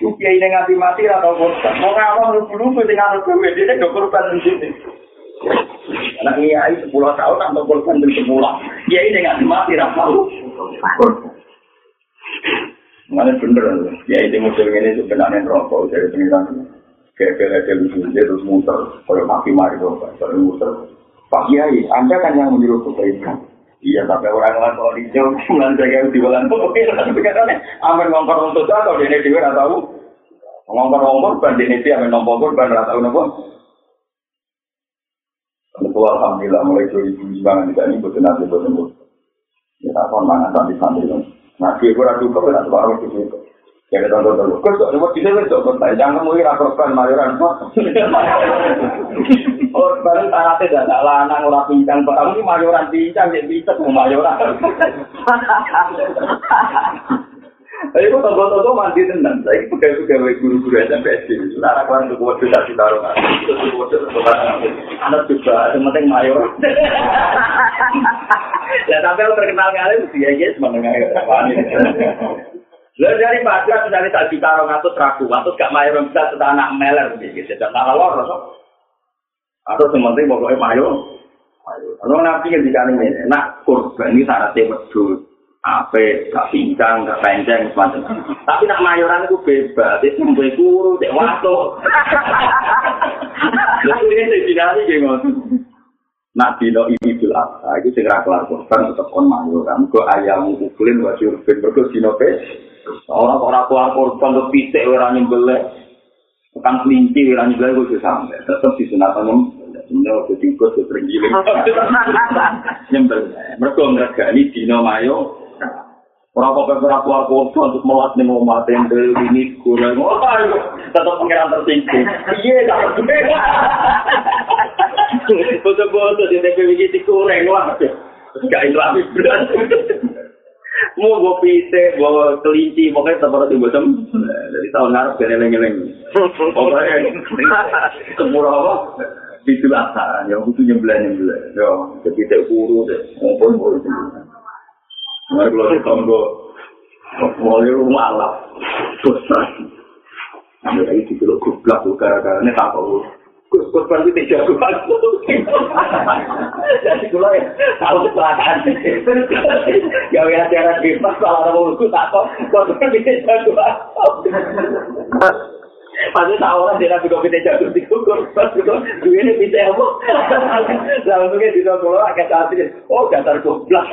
Kiai ini nganti mati atau korban. Mau ngawang lupa-lupa dengan korban, dia ini korban di. Anak kiai 10 tahun atau korban di 10. Kiai ini nganti mati atau Mana bener, ya ini model ini sebenarnya rokok dari pengiran. Kayak kayak dia terus muter, kalau maki mari dong, kalau muter. Pak Kiai, Anda kan yang menyuruh kebaikan. Iya, tapi orang orang kalau hijau, bulan jaga di bulan pengiran. Katanya, amin ngongkor untuk atau dia dia nggak tahu. Ngongkor ngongkor, ban dia dia amin ngongkor, ban nggak tahu nopo. Tentu alhamdulillah mulai dari bangan tidak ini betul nanti betul. Ya, tak kontangan santai-santai. Nah, dia kurang juga, tidak sebarang itu. Jadi tonton dulu. Kau sok nyebut bisa kan sok kontai. Jangan mungkin akorban mayoran. Korban tanah tidak ada lanang orang pincang. Kamu ini mayoran pincang, jadi bisa mau mayoran. Tapi kok tonton-tonton mandi tenang. Saya itu pegawai guru-guru SMP. Lara kan untuk waktu tak ditaruh. Anak juga, yang penting mayor. Ya sampai terkenal kali, dia aja semenengah. Lalu dari Padra misalnya tak juta orang atau ragu, atau gak mayor bisa setelah anak meler gitu, dan malah lor, atau sementing pokoknya mayor. Kalau nabi yang dikali ini, nak kurban ini syaratnya wedus, apa, gak pincang, gak panjang, semacam. Tapi nak mayoran itu bebas, itu sampai guru, cek waktu. Lalu ini saya dikali gitu. Nak dino ini bil asa, itu segera kelar kurban tetap on mayoran. Kok ayam mukulin, wajur bin, berkut dino pes. Orang orang tua korban tuh pisek orang nyembelih, kan kelinci orang nyembelih gue sampai. Tetap di sunatan sebenarnya waktu tikus tuh tergiling. Nyembelih. Mereka mereka ini dino mayo. Orang kok orang tua korban untuk melat mau mati yang ini kurang. Oh, tetap pengiran tersinggung. Iya, tak Foto-foto di TPW ini kurang lah. Gak islami berat. mau gue pite, gue kelinci, pokoknya tetap harus bosem. Dari tahun ngarep gak neleng-neleng. Pokoknya semurah apa? Itu lah, ya itu nyembelah-nyembelah. Ya, jadi tak buru deh, ngumpul-ngumpul. Kalau di tahun gue, mulai rumah lah, bosan. Ambil lagi di kilo gublak, gara-gara ini tak tahu. Itu tidak jago aku. Jadi kalau ya, tahu kecelakaan. Gawe acara bebas, kalau ada mulutku tak tahu. Korban itu jago aku. Pasti tahu orang dia nabi kopi jago di korban itu. Dua ini bisa apa? Langsungnya di dalam pulau agak cantik. Oh, dasar goblok.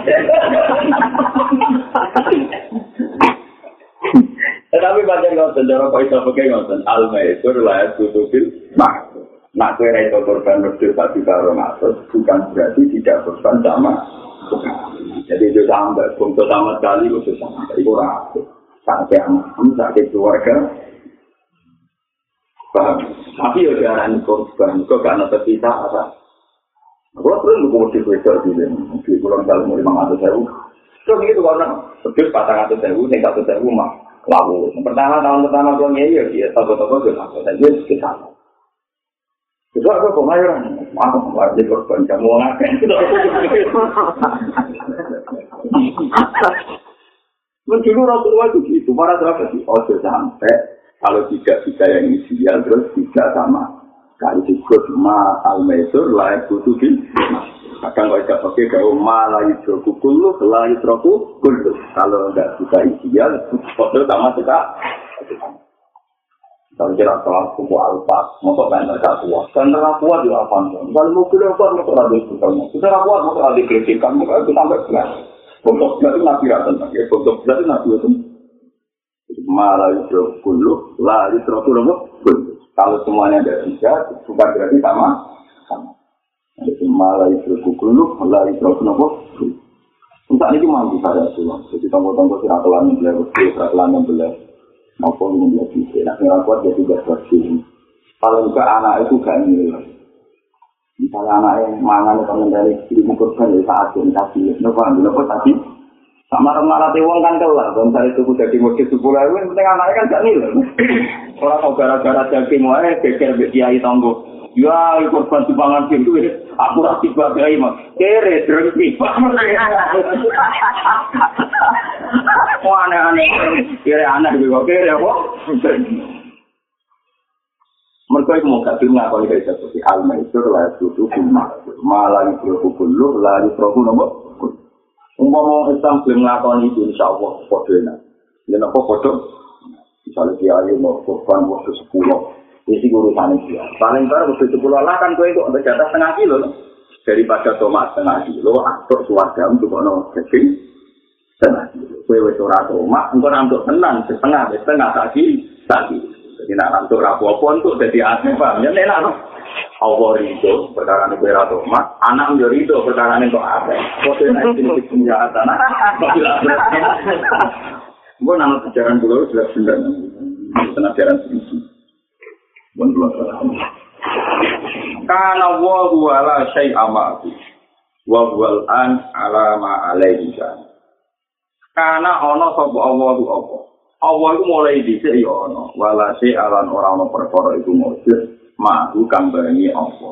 Tetapi banyak ngotot, cara kau itu pakai ngotot. Al-Maisur layar tutubil makhluk. Nak kue itu korban berdua satu karo ngatus, bukan berarti tidak korban sama. Jadi itu sampai, untuk sama sekali itu itu ragu. Sampai anak, sampai keluarga. Tapi ya jarang korban, kok gak ada terpisah apa. Kalau perlu nunggu di kuetor di sini, di pulau dalam lima ratus ribu. Terus gitu karena berdua patang ratus ribu, nih satu ribu mah lalu. Pertama tahun pertama gue ngeyo, dia toko-toko juga, dan dia sekitar. Itu aku pemayoran. Aku wajib korban kamu ngakak. Dulu Rasulullah itu gitu. Para sahabat itu, oh sampai kalau tidak bisa yang ideal terus tidak sama. Kali disebut ma al-maisur layak butuh di Kadang kalau tidak pakai kalau ma layu troku kulu, layu troku kulu. Kalau tidak bisa ideal, foto sama kita. Kalau kira kelas kuku alfa, motor main mereka kuat. Dan mereka kuat juga apa? Kalau mau kuliah kuat, motor ada itu kamu. Kita kuat, motor ada kritikan, motor itu sampai kelas. Untuk itu nabi rata ya. Untuk itu nabi. Malah itu kulu, lah itu terus Kalau semuanya ada tiga, bukan berarti sama. Sama. Malah itu kulu, lah itu terus nopo. Untuk ini mampu saya tuh. Jadi tonggo-tonggo siratulan yang beliau, siratulan yang beliau. maupun menjadi enak yang kuat jadi gak bersih. Kalau juga anak itu gak nilai. Misalnya anak yang mangan itu mengendali diri mengkurban ya saat ini tadi. Nopo ambil nopo tadi. Sama remalah wong kan kelar. Dan saya itu jadi motif sepuluh ribu. Yang penting anaknya kan gak nilai. Orang mau gara-gara daging wae beker kiai tonggo. Ya, korban di pangan itu aku rasa sebagai mah kere drengki. Wah aneh-aneh, kere aneh juga kere kok. Mereka itu mau kasih nggak kalau kita seperti alma itu lah itu cuma malah itu kulu lah itu prohu nopo. Umpama Islam belum ngakon itu insya Allah enak. Dan apa foto? Misalnya dia ayo mau korban waktu sepuluh, isi urusan dia. Paling baru waktu sepuluh lah kan kue itu untuk jatah setengah kilo. daripada tomat setengah kilo, atur suarga untuk ono daging setengah kilo. Kue wes ora tomat, engkau nantuk tenang setengah, setengah kaki, kaki. Jadi nak nantuk rapopo untuk jadi asli paham ya enak no. Allah rindu perkara ini kue tomat, anak menjadi rindu perkara ini kok apa? Tuh naik sini ke senjata, nah, Gue nama sejarah dulu sudah sudah tenang sejarah sini. Bukan dulu Kana wa huwa la syai'a ma'hu. Wa huwal an ala ma alaihi Kana ana sapa Allah ku apa? Allah iku mulai dhisik ya ana. Wala syai'a lan ora ana perkara iku mujud ma'hu barani apa.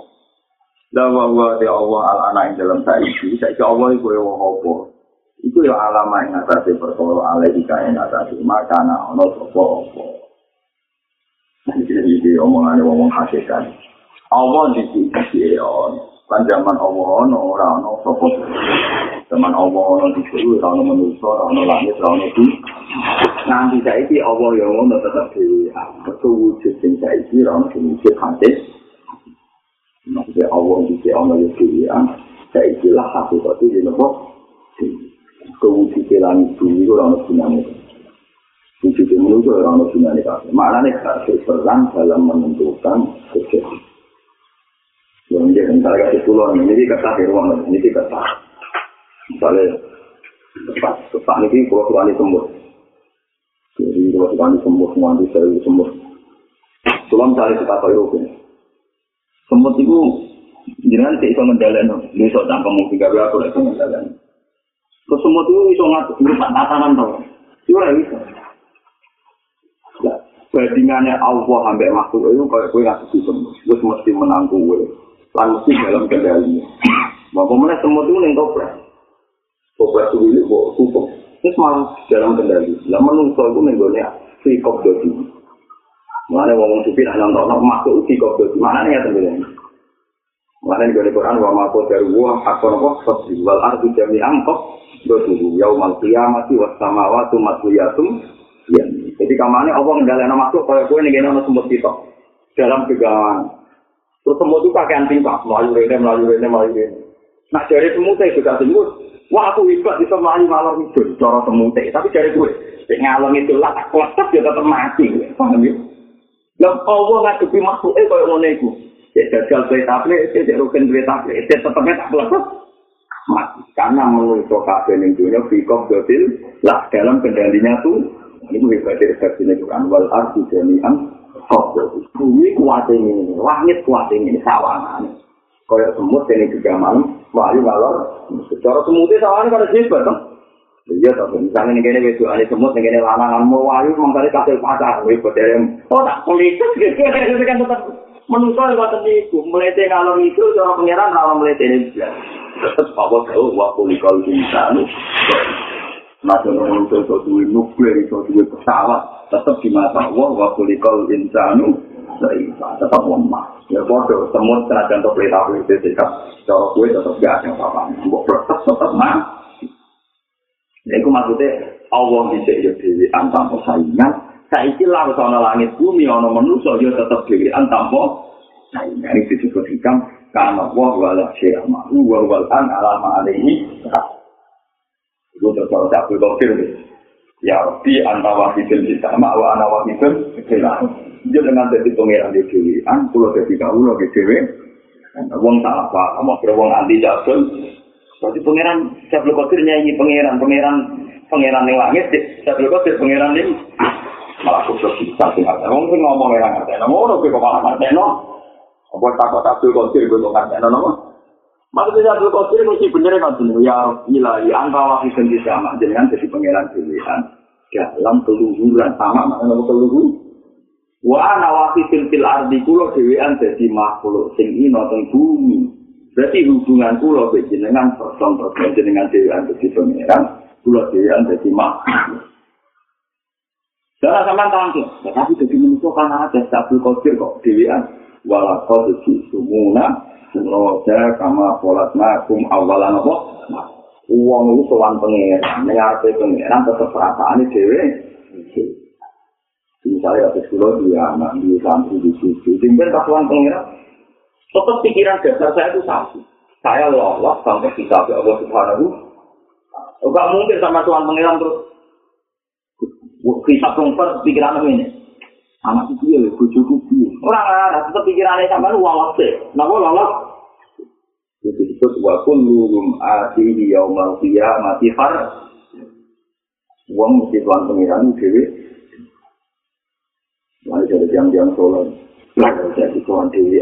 La wa de Allah al ana ing dalam saiki. Saiki Allah iku ya apa? Iku ya alama ing atase perkara alaihi kae ing atase makana ana sapa apa. Iki omongane wong hakikat. Allah di sisi on. Kan zaman Allah ono ora ono sapa. Zaman Allah ono sisi ora ono manusa, ora ono langit, ora ono. Nanti saiki Allah yang ngono tetep dhewe. Betul wujud sing saiki ora ono sing wujud hadis. Maksudnya Allah sisi ono ya dhewe. Saiki lah hakikat iki nopo? Kewujudan langit bumi ora ono gunane. Wujud manusia ora ono gunane. Maknane gak serang dalam menentukan kejadian. yang dia misalnya kasih pulau ini kata di ruang ini kata misalnya tepat tepat ini kalau tuan jadi kalau tuan sembuh nanti saya sembuh tuan cari kita tahu itu sembuh itu jangan tidak bisa menjalan bisa tanpa mungkin gak berapa lagi menjalan terus sembuh itu bisa ngatur berupa tatanan tau itu bisa bandingannya Allah sampai makhluk itu kalau gue ngasih sembuh gue mesti menanggung gue lan mesti dalam kendali. Bapak mana semua itu yang toprak. Toprak itu ini kok tutup. Ini semua dalam kendali. Lah menungso itu nenggolnya sikop dodi. Mana ngomong supir hanya untuk nak masuk sikop dodi. Mana nih ya teman Mana nih Quran wa ma dari buah akon kok fasri wal ardu jami angkok dodu yaumal qiyamati was samawati matliyatum ya. Jadi kamane Allah ngendalekno makhluk kaya kowe ning kene ana sumber kita dalam kegawaan Terus semua itu pakaian tingkat, melayu rene, melayu rene, melayu rene. Nah dari semutnya juga semut, wah aku hebat bisa melayu ngalor itu, cara semutnya. Tapi dari gue, ngalor itu lah, tak kuat dia tetap mati. Paham ya? Lah Allah ngadepi makhluknya kayak ngono iku. Ya jajal duwe tablet, ya rugen duwe tablet, ya tetep tak kuat. Mati. Karena menurut kabeh ning dunia fikop dotil lah dalam kendalinya tuh ini hebat dari versinya Quran wal ardi jami'an bumi kuat ini, langit kuat ini, sawangan. Kaya semut ini juga malam, wahyu malor. Secara semutnya sawangan kan hebat, kan? Iya, tapi misalnya ini kene wedo ane semut ini kene lanangan mau wahyu mangkane kasih pacar, hebat dari oh tak politis gitu. Kan tetap menungso ya waktu itu melete ngalor itu cara pangeran rawa melete ini tetap apa tahu wa kulikal insanu Masa manusia itu duwe nuklir, itu duwe pesawat, tetap di mata Allah, wa kulikal insanu, seifa, tetap lemah. Ya bodoh, semut senajan untuk pelita pelita sikap, cara gue tetap gak ada apa-apa. Mbok protes tetap mah. Ya itu maksudnya, Allah bisa ya dewi antam persaingan, saiki lah sana langit bumi, ono manusia ya tetap dewi antam persaingan. Ini disebut hikam, karena Allah wala syiramahu, wa walan alama alaihi, Itu kalau saya berpikir, ya Rabbi anta wahidun kita, wa ana wahidun kita. Dia dengan jadi pengiran di Dewi, an pulau jadi kaulo di Dewi, wong salah pak, mau kira wong anti jatuh. Berarti pangeran saya berpikir nyanyi pangeran, pangeran, pangeran yang langit, saya berpikir pangeran ini malah khusus kita sih nggak Wong sih ngomong yang nggak tahu, ngomong kok malah nggak tahu. Apa takut takut konsil gue nggak tahu, nopo. Maksudnya Abdul Qadir mesti bener kan bener ya ilahi angka wakil sendiri sama dengan jadi pangeran pilihan dalam keluhuran sama mana keluhur wa ana wakil fil ardi kulo dewean jadi makhluk sing ino teng bumi berarti hubungan kulo dengan person person jenengan dewean jadi pangeran kulo dewean jadi makhluk Jangan sama tangki, tetapi jadi manusia karena ada Abdul Qadir kok dewean walakau jadi sumuna Roja kama polat makum awalan apa? Uang itu soal pengeran, mengarpe pengeran tetap perasaan ini dewe. Misalnya habis kulo dia anak di santri di situ, tinggal tak uang pengeran. Tetap pikiran dasar saya itu satu. saya lolos sampai kita ke Allah Subhanahu. Enggak mungkin sama Tuhan Pangeran terus kita kompor pikiran ini. Anak itu ya, bujuku piye. Orang arah tetap pikirannya sama lu lolos deh. Napa lolos? Itu disebut wa kulluhum atihi yaumal qiyamati far. Wong mesti Tuhan Pangeran dhewe. Jam-jam sholat. Lalu jadi Tuhan dhewe.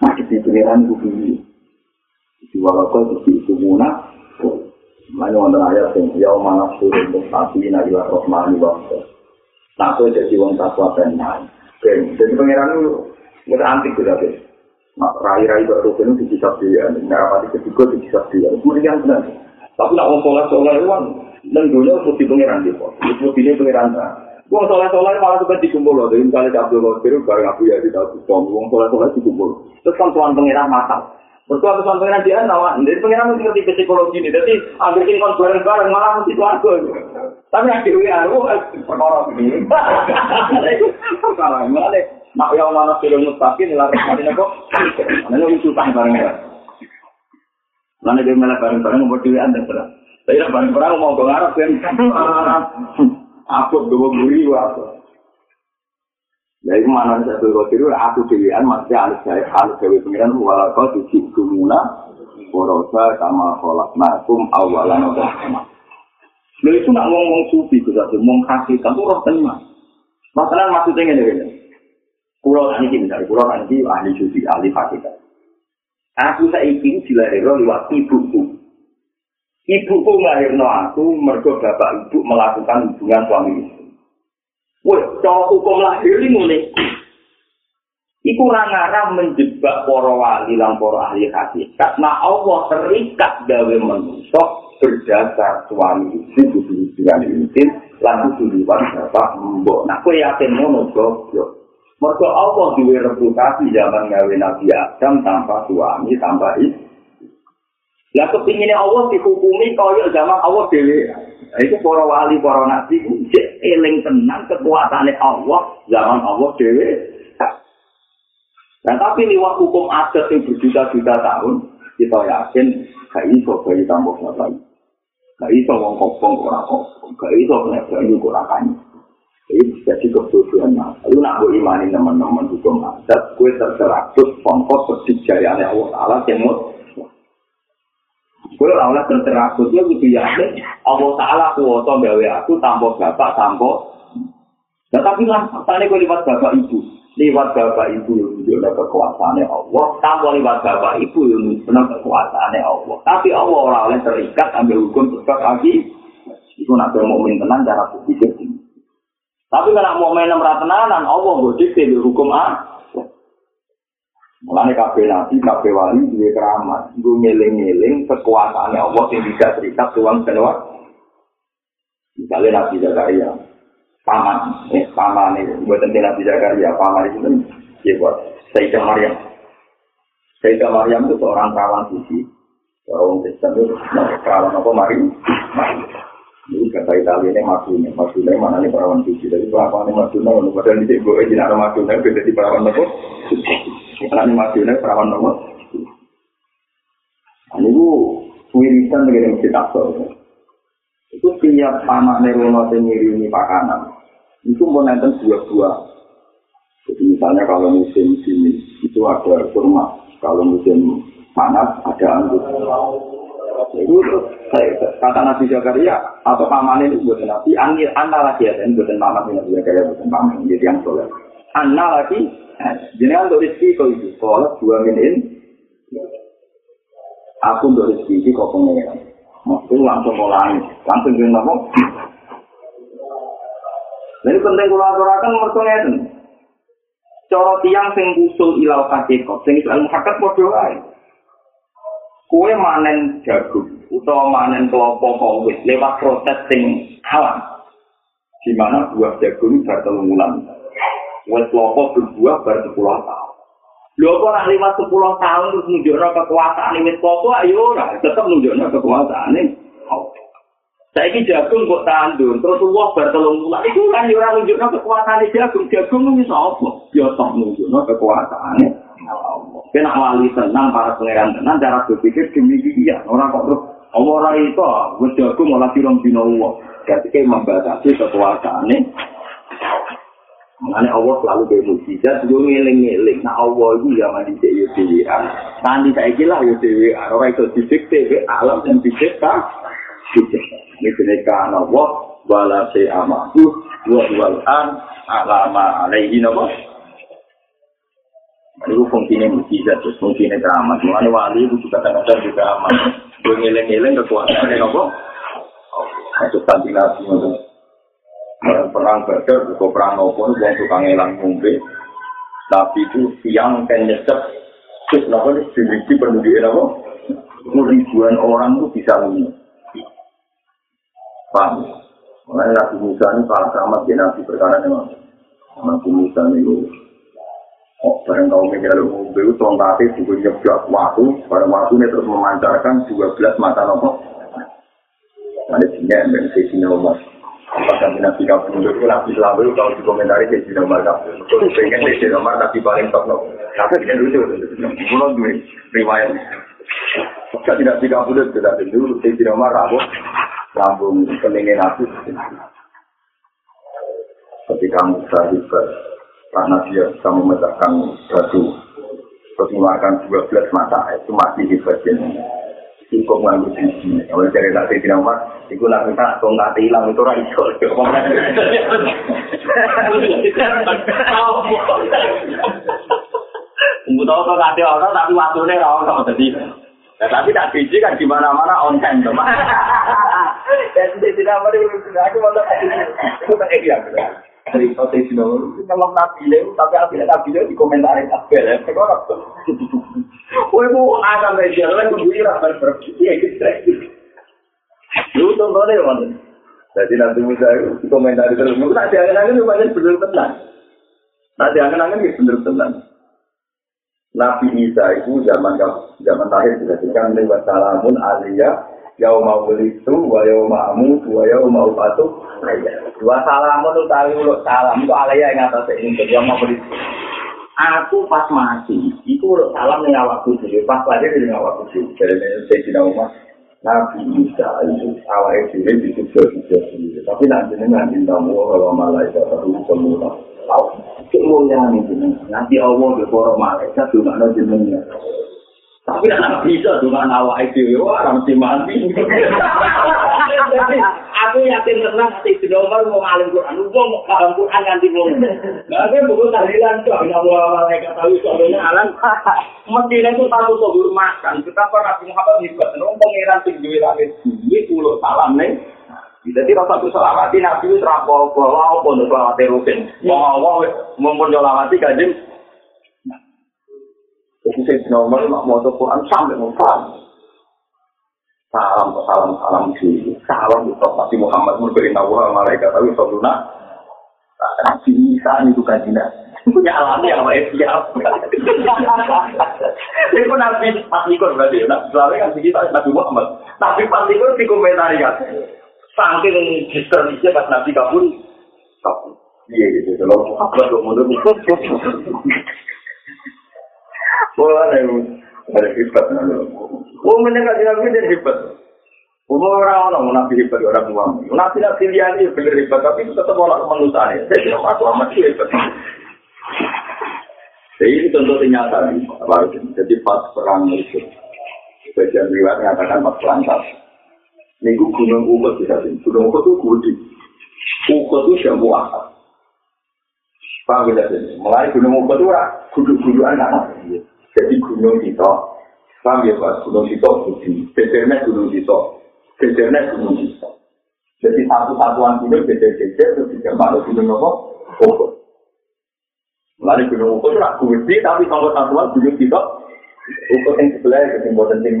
Masih di Pangeran itu di walakal di itu munah Mana wonten ayat yang ya mana suruh untuk tapi nabi rohmani waktu. Nah, aku jadi wong takwa benar. Jadi pangeran itu nggak antik juga deh. Nah, rai-rai baru itu dikisah dia, nggak apa di ketiga dikisah dia. Kemudian benar. Tapi nak wong soleh soleh itu kan, dan dulu mesti pangeran gitu. Itu pilih pangeran lah. Wong soleh soleh malah tuh dikumpul loh. Dari misalnya Abdul Qadir bareng aku ya di tahu Wong soleh soleh dikumpul. Terus kan tuan pangeran masak. Berkuat pesan pengiran dia nawa, jadi pengiran mesti ngerti psikologi ini. Jadi ambil kon bareng-bareng malah mesti keluarga. Tapi yang dewi aku perkara ini. Kalau malah deh, nak yang mana film mustaqim nilai kemarin aku, mana lu utang bareng ya. Mana dia malah bareng-bareng mau dewi anda terus. Tapi bareng-bareng mau ngarap kan. Aku dua buri waktu. Jadi mana satu kau tidur, aku dewian masih alih saya alih dewi pengiran walau kau tujuh gumuna borosa sama kolak nakum awalan atau sama. Lo itu nak ngomong sufi itu satu, ngomong kasih kamu roh tenang. Masalah maksudnya ini, pulau ini misalnya pulau ini ahli sufi ahli hakikat. Aku saiki dilahirno lewat ibuku. Ibuku nglahirno aku mergo bapak ibu melakukan hubungan suami istri. Wah, cara hukum lahir ini mulai. Iku ngarang menjebak para wali lan para ahli hakikat. Nah Allah terikat gawe manusia berdasar suami istri kudu dengan intim lan liwat bapak mbok. Nah kowe yakin ngono goblok. Mergo Allah duwe reputasi zaman gawe Nabi Adam tanpa suami tanpa istri. Lah kepingine Allah dihukumi kaya zaman Allah dhewe. Itu para wali, para nabi, cek eling tenang kekuatannya Allah, zaman Allah dewe. Nah, tapi lewat hukum adat yang berjuta-juta tahun, kita yakin gak iso bayi tambah bayi. Gak iso wong kopong ora kopong, gak iso kena bayi ora kanyi. Ini jadi kebutuhan Lalu nak gue imani teman-teman hukum adat, gue terserah terus pongkos perjalanan Allah Ta'ala yang Gue ora terserah aku dia kudu yakin Allah Taala kuwasa gawe aku tanpa bapak tanpa Nah, tapi lah, tadi gue lewat bapak ibu. Lewat bapak ibu yang menunjukkan kekuasaannya Allah. Tanpa lewat bapak ibu yang menunjukkan kekuasaannya Allah. Tapi Allah orang oleh terikat ambil hukum sebab lagi. Itu nak mau main tenang cara berpikir. Tapi kalau mau main tenanan, Allah berdikte di hukum A. Mulane kabeh nabi, kabeh wali duwe keramat. Iku ngeling-ngeling kekuasaane Allah sing tidak cerita tuang senwa. Misalnya Nabi Zakaria, paman, eh paman ini, buat nanti Nabi Zakaria, paman itu ya buat Sayyidah Maryam. Sayyidah Maryam itu seorang perawan suci, orang Kristen itu perawan apa Mari? Mari. Ini kata Italia ini Maduna, Maduna mana nih perawan suci, tapi perawan ini Maduna, padahal di sini gue izin ada Maduna, beda perawan apa? Karena Madinah perawan nomor. Ini bu wirisan dengan masjid Aqsa. Itu tiap anak nerono sendiri ini pakanan. Itu mau nonton dua-dua. Jadi misalnya kalau musim sini itu ada kurma. Kalau musim panas ada anggur. Itu saya kata Nabi Zakaria atau paman ini buat Nabi. Anil anda lagi ya, dan buat ini Nabi Zakaria buat paman. Jadi yang soleh. Anda lagi Jadi untuk rezeki kau itu, kalau dua minin, aku untuk rezeki ini kau pengen. Maksudnya langsung mulai, langsung jadi apa? Jadi penting kalau aturakan mertuanya itu. Cara tiang sing usul ilau kok, sing isu ilmu hakat bodoh aja. Kue manen jagung, atau manen kelompok kowit, lewat proses sing alam. Di mana buah jagung bertelung bulan. Wes lopo berbuah bar 10 tahun. Lho kok nak lima 10 tahun terus nunjukno kekuasaan wis lopo ayo ora tetep nunjukno kekuasaane. Saiki jagung kok tandur terus uwah bar 3 bulan iku kan ora nunjukno kekuasaane jagung. Jagung ku iso apa? Yo tok nunjukno kekuasaane. Kena wali tenang, para pangeran tenang, cara berpikir demikian. Orang kok terus, Allah ora itu, gue jago malah firong dino Allah. Jadi kayak membatasi kekuasaan ini. Mengenai Allah selalu kayak mujizat, gue ngiling-ngiling. Nah Allah itu zaman di CIDWA. Nanti saya kira ya CIDWA. Orang itu didikte, alam yang didikta. Didikta. Ini jeniskan Allah, wala se'amahu, wa wal'an, alama alaihi nama. Itu fungsinya mujizat, terus fungsinya keramat. Mengenai wali itu juga kadang-kadang juga amat. Gue ngiling-ngiling kekuasaan ini apa? Itu kanti nabi itu. Perang badar, juga perang nopo, yang tukang ngilang ngumpe. Tapi itu siang kan nyesek. Terus kenapa nih, dimiliki pendidikan apa? Ribuan orang itu bisa ngumpe. Paham? Mengenai Nabi Musa ini kalah keramat di Nabi perkara ini. Nabi Musa ini Oh, barang kaum mikir lu ngombe itu tongkatnya juga nyebjak waktu, barang waktu ini terus memancarkan 12 mata nopo. Ada sinyal yang saya sinyal Apakah nabi kamu itu nabi selalu kalau dikomentari saya sinyal mas kamu. Pengen saya sinyal mas tapi paling top nopo. Tapi tidak lucu, mulai gue riwayat. Apakah tidak kamu mundur tidak dulu saya sinyal mas rambut, lambung keningin aku. Ketika Musa hebat, karena dia bisa memecahkan batu terus mengeluarkan 12 mata itu masih hebatnya cukup nganggur sisi kalau dari nanti tidak mas itu nanti tak atau nggak hilang itu orang itu Tunggu tahu kok nggak orang tapi waktunya orang jadi Ya, tapi tak biji kan di mana-mana on time, teman. Dan tidak mau diurus, aku mau itu tak iya, cerita saya sudah memang nabi itu tapi akhirnya nabi itu dikomentari tabel ya sekarang Woi mau ada media lain tuh gue rasa berpikir gitu lu tuh ada mana jadi nanti itu dikomentari terus. Mungkin nanti angen-angen banyak bener tenang nanti angen-angen itu bener tenang Nabi Isa itu zaman zaman terakhir dikatakan lewat salamun aliyah yau mau itu, wa yau ma'amu, wa yau mau. Dua salam itu tali ulo salam itu alaya yang atas ini, jadi mau beli Aku pas mati, itu ulo salam nih awakku sih, pas lagi di awakku sih. Jadi saya tidak mau Nabi Isa itu awalnya sih di situ sendiri. Tapi nanti nanti tamu kalau malaikat terus semua tahu. Kemuliaan itu nanti Allah berkorok malaikat juga nanti. Tapi anak bisa dengan awak itu, orang mesti mati. Aku yakin tenang hati nomor mau ngalim Quran, mau mau paham Quran nganti mau. Tapi buku tahlilan tuh, nggak mau malaikat tahu soalnya alam. Mestinya itu tahu soal makan. Betapa Nabi Muhammad hebat, nong pangeran tinggi langit, ini pulau salam nih. Jadi rasa tu selawati Nabi itu rapo bahwa apa untuk selawati rutin. Mau awal mumpun selawati kajian Jadi saya nomor mak mau Quran sampai mau Salam salam salam sih. Salam untuk Nabi Muhammad memberi nawa malaikat tapi soduna. Nabi Isa itu kajian. Punya alami apa ya siap. Jadi pun Nabi pas ikut berarti. Nabi selalu kan segitu Nabi Muhammad. Tapi pas ikut di komentari kan. Saking diskernisnya pas Nabi kabur. Iya gitu. Kalau Muhammad mundur. Wah, ada hebat. Oh. Umur orang orang nabi hebat orang tua. Nabi nabi dia ini benar hebat, tapi tetap orang manusia. Jadi tidak masuk amat hebat. Jadi ini contoh nyata nih, Jadi pas perang itu, bagian riwayat mengatakan pas perang Minggu gunung Uhud bisa sini. Gunung Uhud itu gede. Uhud itu jambu akar. Paham tidak sih? Mulai gunung Uhud itu guduk-gudukan anak. Jadi gunung itu, paham ya Pak? Gunung itu budi. Becernya gunung itu. Becernya gunung itu. Jadi satu-satuan gunung becer-becer itu tidak malu gunung apa? Ukur. Mulai gunung ukur itu aku budi, tapi kalau satuan gunung itu, ukur yang sebelah yang buatan yang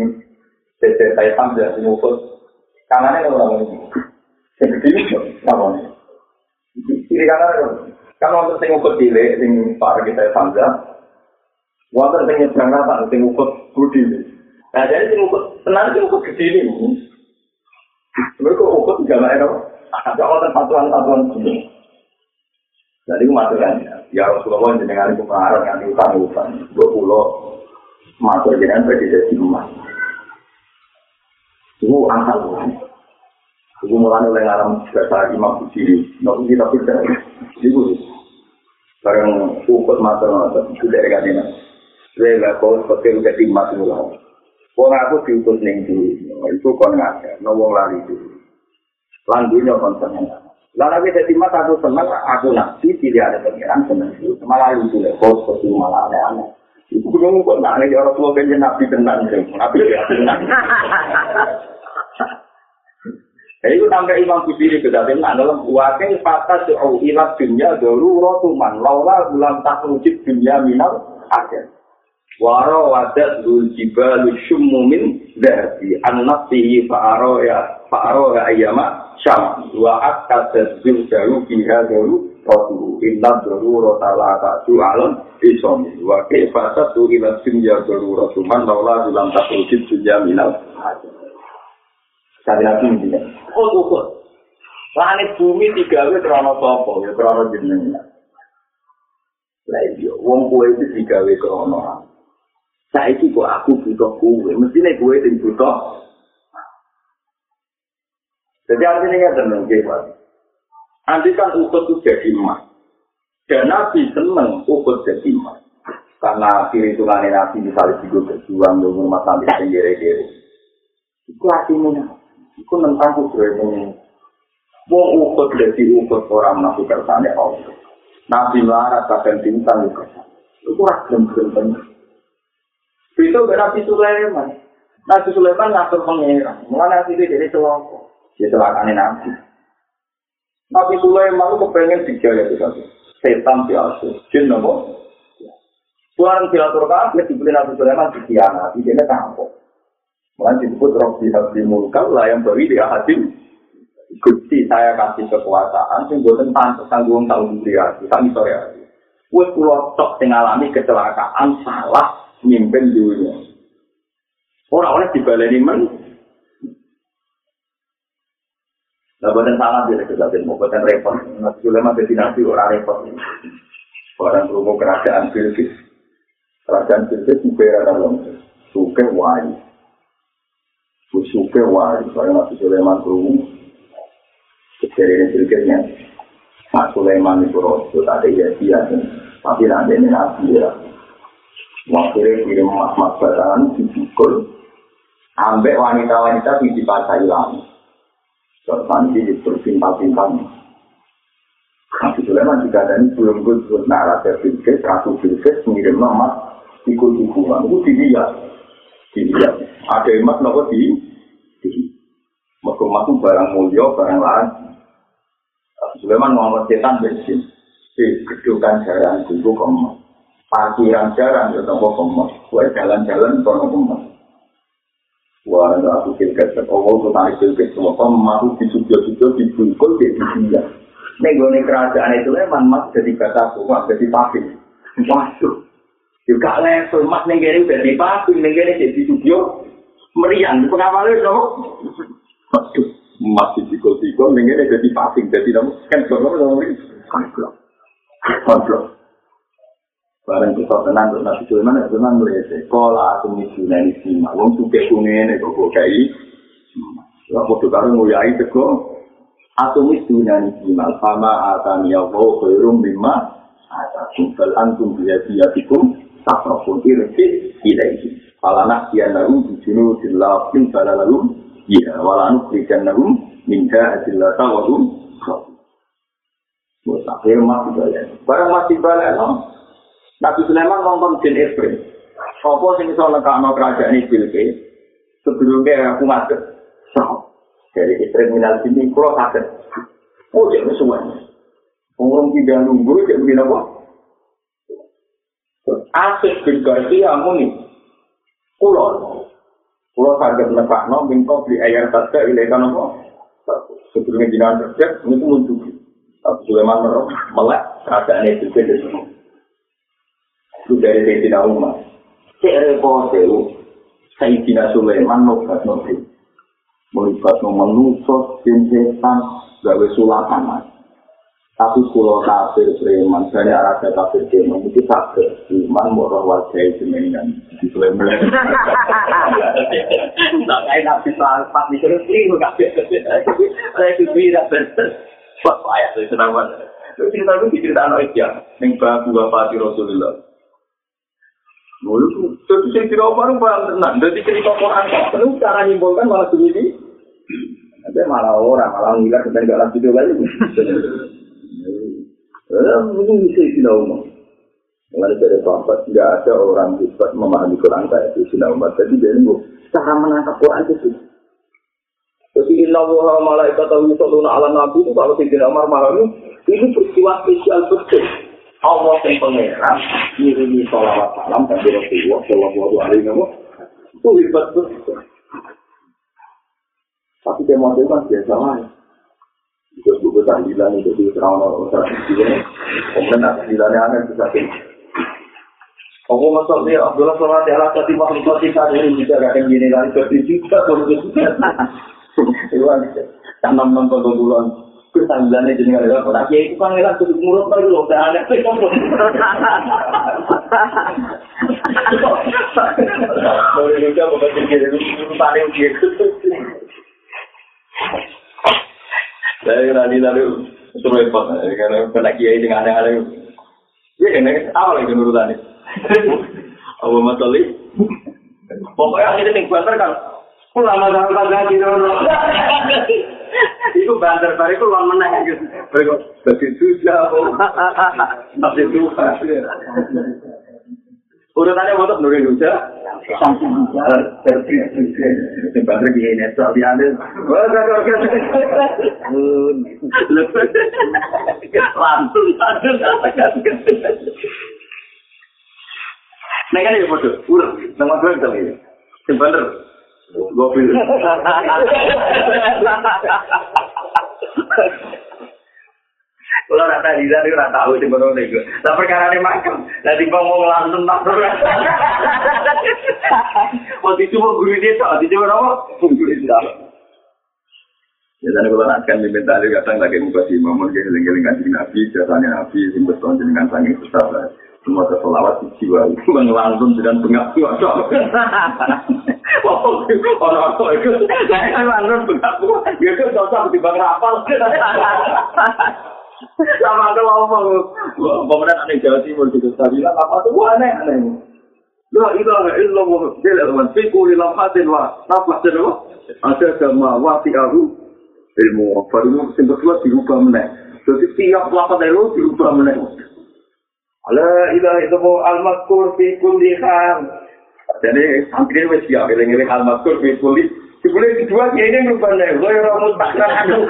becer kayak sambil yang ukur. Kanannya kalau orang ini. Yang gede itu, namanya. Kiri kanan kalau untuk ukur dile, yang para kita sambil, Wonten sing nyebrang rata sing ukut budi. Nah, jadi sing ukut tenan sing ukut gede ini. Mereka ukut nggak enak. Ada wonten patuan-patuan gini. Jadi masuk kan, ya Rasulullah jenengan itu pengaruh yang diutang utang, dua pulau, masuk jenengan berarti jadi emas. Itu angka Aku mulai oleh ngaram bahasa Imam Bujiri, nggak kita pikir, itu bareng ukut mata mata itu dari kanina. Saya nggak kau seperti udah timas mulai. Wong aku diutus ning itu kon ngake, no wong lari itu. Lan dunya kon seneng. Lan aku dadi mat aku seneng, aku nabi pilih ada pengiran seneng itu. Malah itu lek kok seperti malah aneh-aneh. Iku kudu kok nak nek ora tuwa ben nabi tenan sing nabi ya tenan. Jadi itu sampai Imam Busiri ke dalam dalam wakil patah su'u ilat dunia dulu rotuman laula bulan tak wujud dunia minal akhir. Waro wadat dul jibalu syummumin dari anak sihi fa'aro ya fa'aro ya ayyama syam wa akka tadbil jaru biha dulu rotu inna dulu rotala ta'su alam isom wa kifasat tu ilat dunia dulu rotuman laula bulan tak wujud dunia minal. Sekali lagi intinya. Oh, ukur. Langit bumi digawe krono sopo, ya krono jenengnya. Lah iya, wong kue itu digawe krono. Saiki kok aku butuh kue, mestinya kue yang butuh. Jadi artinya tenang, Pak. Nanti kan ukut itu jadi emas. Dan Nabi seneng ukut jadi emas. Karena perhitungan Nabi misalnya juga berjuang dengan rumah sampai kiri-kiri. Itu artinya Iku tentang kudroy ini. Wong ukut dari ukut orang nabi kersane Allah. Nabi melarat bahkan bintang kersane. Itu ragam-ragam. Itu Nabi Sulaiman. Nabi Sulaiman ngatur pengeran. Mulai nanti dia jadi celoko. Dia celakane Nabi. Nabi Sulaiman itu kepengen dijaya itu tadi. Setan biasa. Jin nopo. Tuhan diatur kabeh dibeli Nabi Sulaiman dikhianati. Dia tampok. Mulai disebut roh di hati mulkal lah yang beri dia hati. Gusti saya kasih kekuasaan, sing buatan pantas tanggung tanggung diri hati, kami sore hati. Wes pulau tok sing alami kecelakaan salah mimpin dunia. Orang oleh dibaleni men. Lah buatan salah dia kejatin mau buatan repot. Nabi Sulaiman destinasi orang repot. Orang rumah kerajaan Bilqis. Kerajaan Bilqis juga dalam suke wajib. Suke wali, soalnya Nabi Sulaiman kerungu. Kecil ini sedikitnya. Mas Sulaiman itu rojo, tak ada iya dia. Tapi nanti ini Nabi ya. Wakilnya kirim mas-mas batangan, dipukul. Ambek wanita-wanita di dipasai lagi. Terus nanti diperpintal-pintal. Nabi Sulaiman juga ada ini belum gue narasi Bilkis, Ratu Bilkis, mengirim emas, ikut hubungan. Itu dilihat. Dilihat. Ada emas nopo di Mereka masuk barang mulia, barang lain. Sulaiman Muhammad Setan bensin. Di gedungan jalan itu kemas. Parkiran jalan itu nopo kemas. Buat jalan-jalan itu nopo kemas. Wah, aku kira sekolah itu tadi kira semua kemas di studio-studio dibungkul di dunia. Nego kerajaan itu memang mas jadi kata rumah jadi pabrik. Waduh, juga level mas negeri di pabrik negeri jadi studio meriang. Pengawalnya dong. Waduh, masih tikul-tikul, ini jadi pasing, jadi kamu kan kamu ini konflik, konflik. Barang kita tenang, terus nasi cuman itu tenang melihat sekolah atau misi nanti sima, wong suka kuning itu kok kayak Lah foto karo nguyai teko atau misi nanti sima, sama akan ya wow kairum lima, ada antum dia dia tikum, tak pun irsi ilaihi. Falana dia lalu di sini di lapin pada lalu Iya, minta adillah tawahum. Buat akhir masih balik. Barang masih balik. Nabi Sulaiman nonton Jin Efrim. Apa sing iso lekakno kerajaan ini Bilqis? Sebelumnya aku masuk. So, dari kriminal sini kulo sakit. Oh, jadi semuanya. Orang tidak nunggu, jadi begini apa? Asik bin Garcia muni. Kulo, Kulo saged nekakno minta di ayat saja ilekan apa? Sebelumnya jinan kerja, ini pun muncul. Tapi Sulaiman merok, melek, keadaan itu beda semua. Itu dari Sayyidina Umar. Cek repot itu, Sayyidina Sulaiman nobat nobat. Melibat no menusos, setan, gawe sulatan. Tapi kulo kafir preman, dari arah kafir preman itu kafir iman murah wajah jenengan di Sleman. Tak kayak nabi sahabat mikir selingkuh kafir. Saya itu tidak benar. Wah, payah saya senang banget. Itu cerita itu dicerita anak ya, yang wafat Rasulullah. Lalu itu saya tidak baru tenang. Jadi cerita Quran penuh cara nyimpulkan malah begini. Tapi malah orang malah ngiler kita nggak lanjut lagi. Eh, mungkin bisa Sina Umar. Mengenai dari sahabat, tidak ada orang hebat memahami Quran kayak itu Sina Umar. Jadi dia itu cara menangkap Quran itu. Jadi inna wa malaikat tahu yusalluna ala nabi itu kalau Umar memahami ini peristiwa spesial betul. Allah yang pangeran ngirimi sholawat salam dan Rasulullah Shallallahu Alaihi Wasallam itu hebat betul. Tapi dia mau biasa lah. Terus buku tahlilan itu di terang orang Kemudian tahlilannya aneh bisa Aku masuk dia Abdullah sholat di alat tadi kita ini bisa gak gini lagi jadi juga juga. Itu kan tanam nonton duluan. Tahlilannya jadi nggak ada. Nah, itu kan ngelak tuh mulut baru loh. Udah aneh sih kamu. Saya nanti lalu itu repot, karena kena kiai dengan aneh-aneh. Ya kan, apa lagi nurutannya? Apa masalah? Pokoknya akhirnya nih kan, ulama sama pada di dono. Iku banter bare iku lan meneh. Gitu. Mereka dadi susah. Tapi itu Urutannya untuk nurin hujan. Banter gini, soal ada. Langsung, Nah kan ya foto, urut, nama gue kita ini, sebener, Kalau rata di sana ora tahu di mana nego. Lah perkara makam. Lah di ngomong langsung tak ora. Waktu itu mau guru dia tak, di mana apa? Guru dia. Ya dan kalau nak kan diminta dia datang lagi muka si Mamun ke heling-heling kanjeng Nabi, jasanya Nabi, sing betul jenengan sangi besar. Semua keselawat di jiwa. Itu langsung dengan bengak. Wah, orang-orang itu, saya langsung bengak. Dia kan cocok di bang rapal. sama ke ngomong aneh Jawa Timur gitu. Tadi lah apa tuh? Aneh aneh. La ilaha illallah jalla wa fiku li lamhatin wa nafas jalla ada sama wati ahu ilmu. Baru sing kedua dirubah meneh. Jadi tiap lapat dari lu dirubah meneh La ilaha illallah al-mazkur fi kulli hal jadi santri wis siap eling-eling al-mazkur fi kulli Boleh kedua dia ini merubah nih, gue yang mau takkan anu.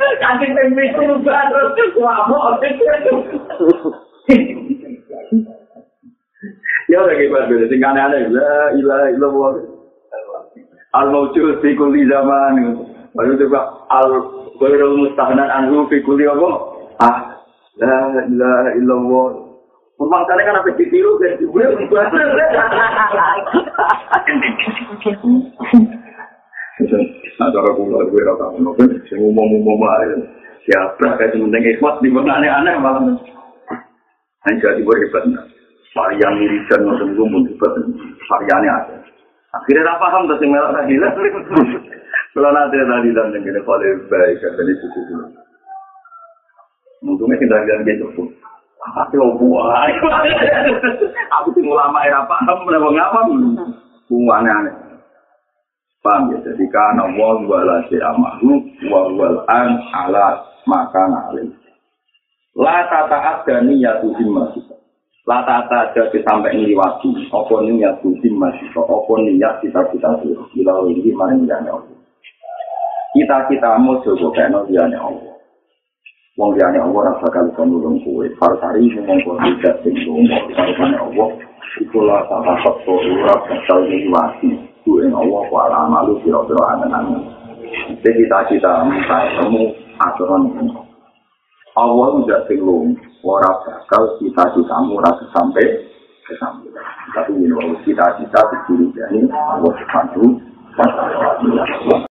Kasih tempe itu merubah terus, wah mau Ya udah kayak berdua, sing aneh-aneh, la ilah ilah wah. Al maucul fi kulli zaman. Baru juga al ghairul mustahnan anhu fi kulli apa? Ah, la ilaha illallah. Pemangsane kan apa ditiru dan dibule Nah, cara kula gue ora tau ngono, sing umum-umum ae. Siapa kayak penting ikhlas di mana aneh-aneh malah. Hanya di bawah hebat. Varian mirisan ngoten iku mun hebat. Variannya ada. Akhirnya tak paham terus yang melak tadi lah. Kalau nanti tadi dan yang kena kalau baik kan dulu. Untungnya tidak ada gitu pun. Apa sih buah? Aku sih ulama era paham, berapa ngapa? Bunga aneh-aneh. Paham ya? Jadi karena wal wala amahu wal wal an ala makan alim. La tata ada niat usim masih. La tata ada sampai ngliwati. Apa niat usim masih. Apa niat kita kita tuh. Bila ini mana niatnya Allah. Kita kita mau coba kayak niatnya Allah. Wong liyane Allah rasa kali kon nulung kowe. Farsari ngomong kok tidak sing ngomong karo Allah. Iku la tata kok ora bakal ngliwati. ku ing Allah ku ala malu kira-kira angen-angen. Jadi cita-cita minta ilmu aturan ini. Allah tidak sing ora bakal cita-citamu rasa sampai kesampaian. Tapi ini cita-cita dicuri jadi Allah wa ta'ala.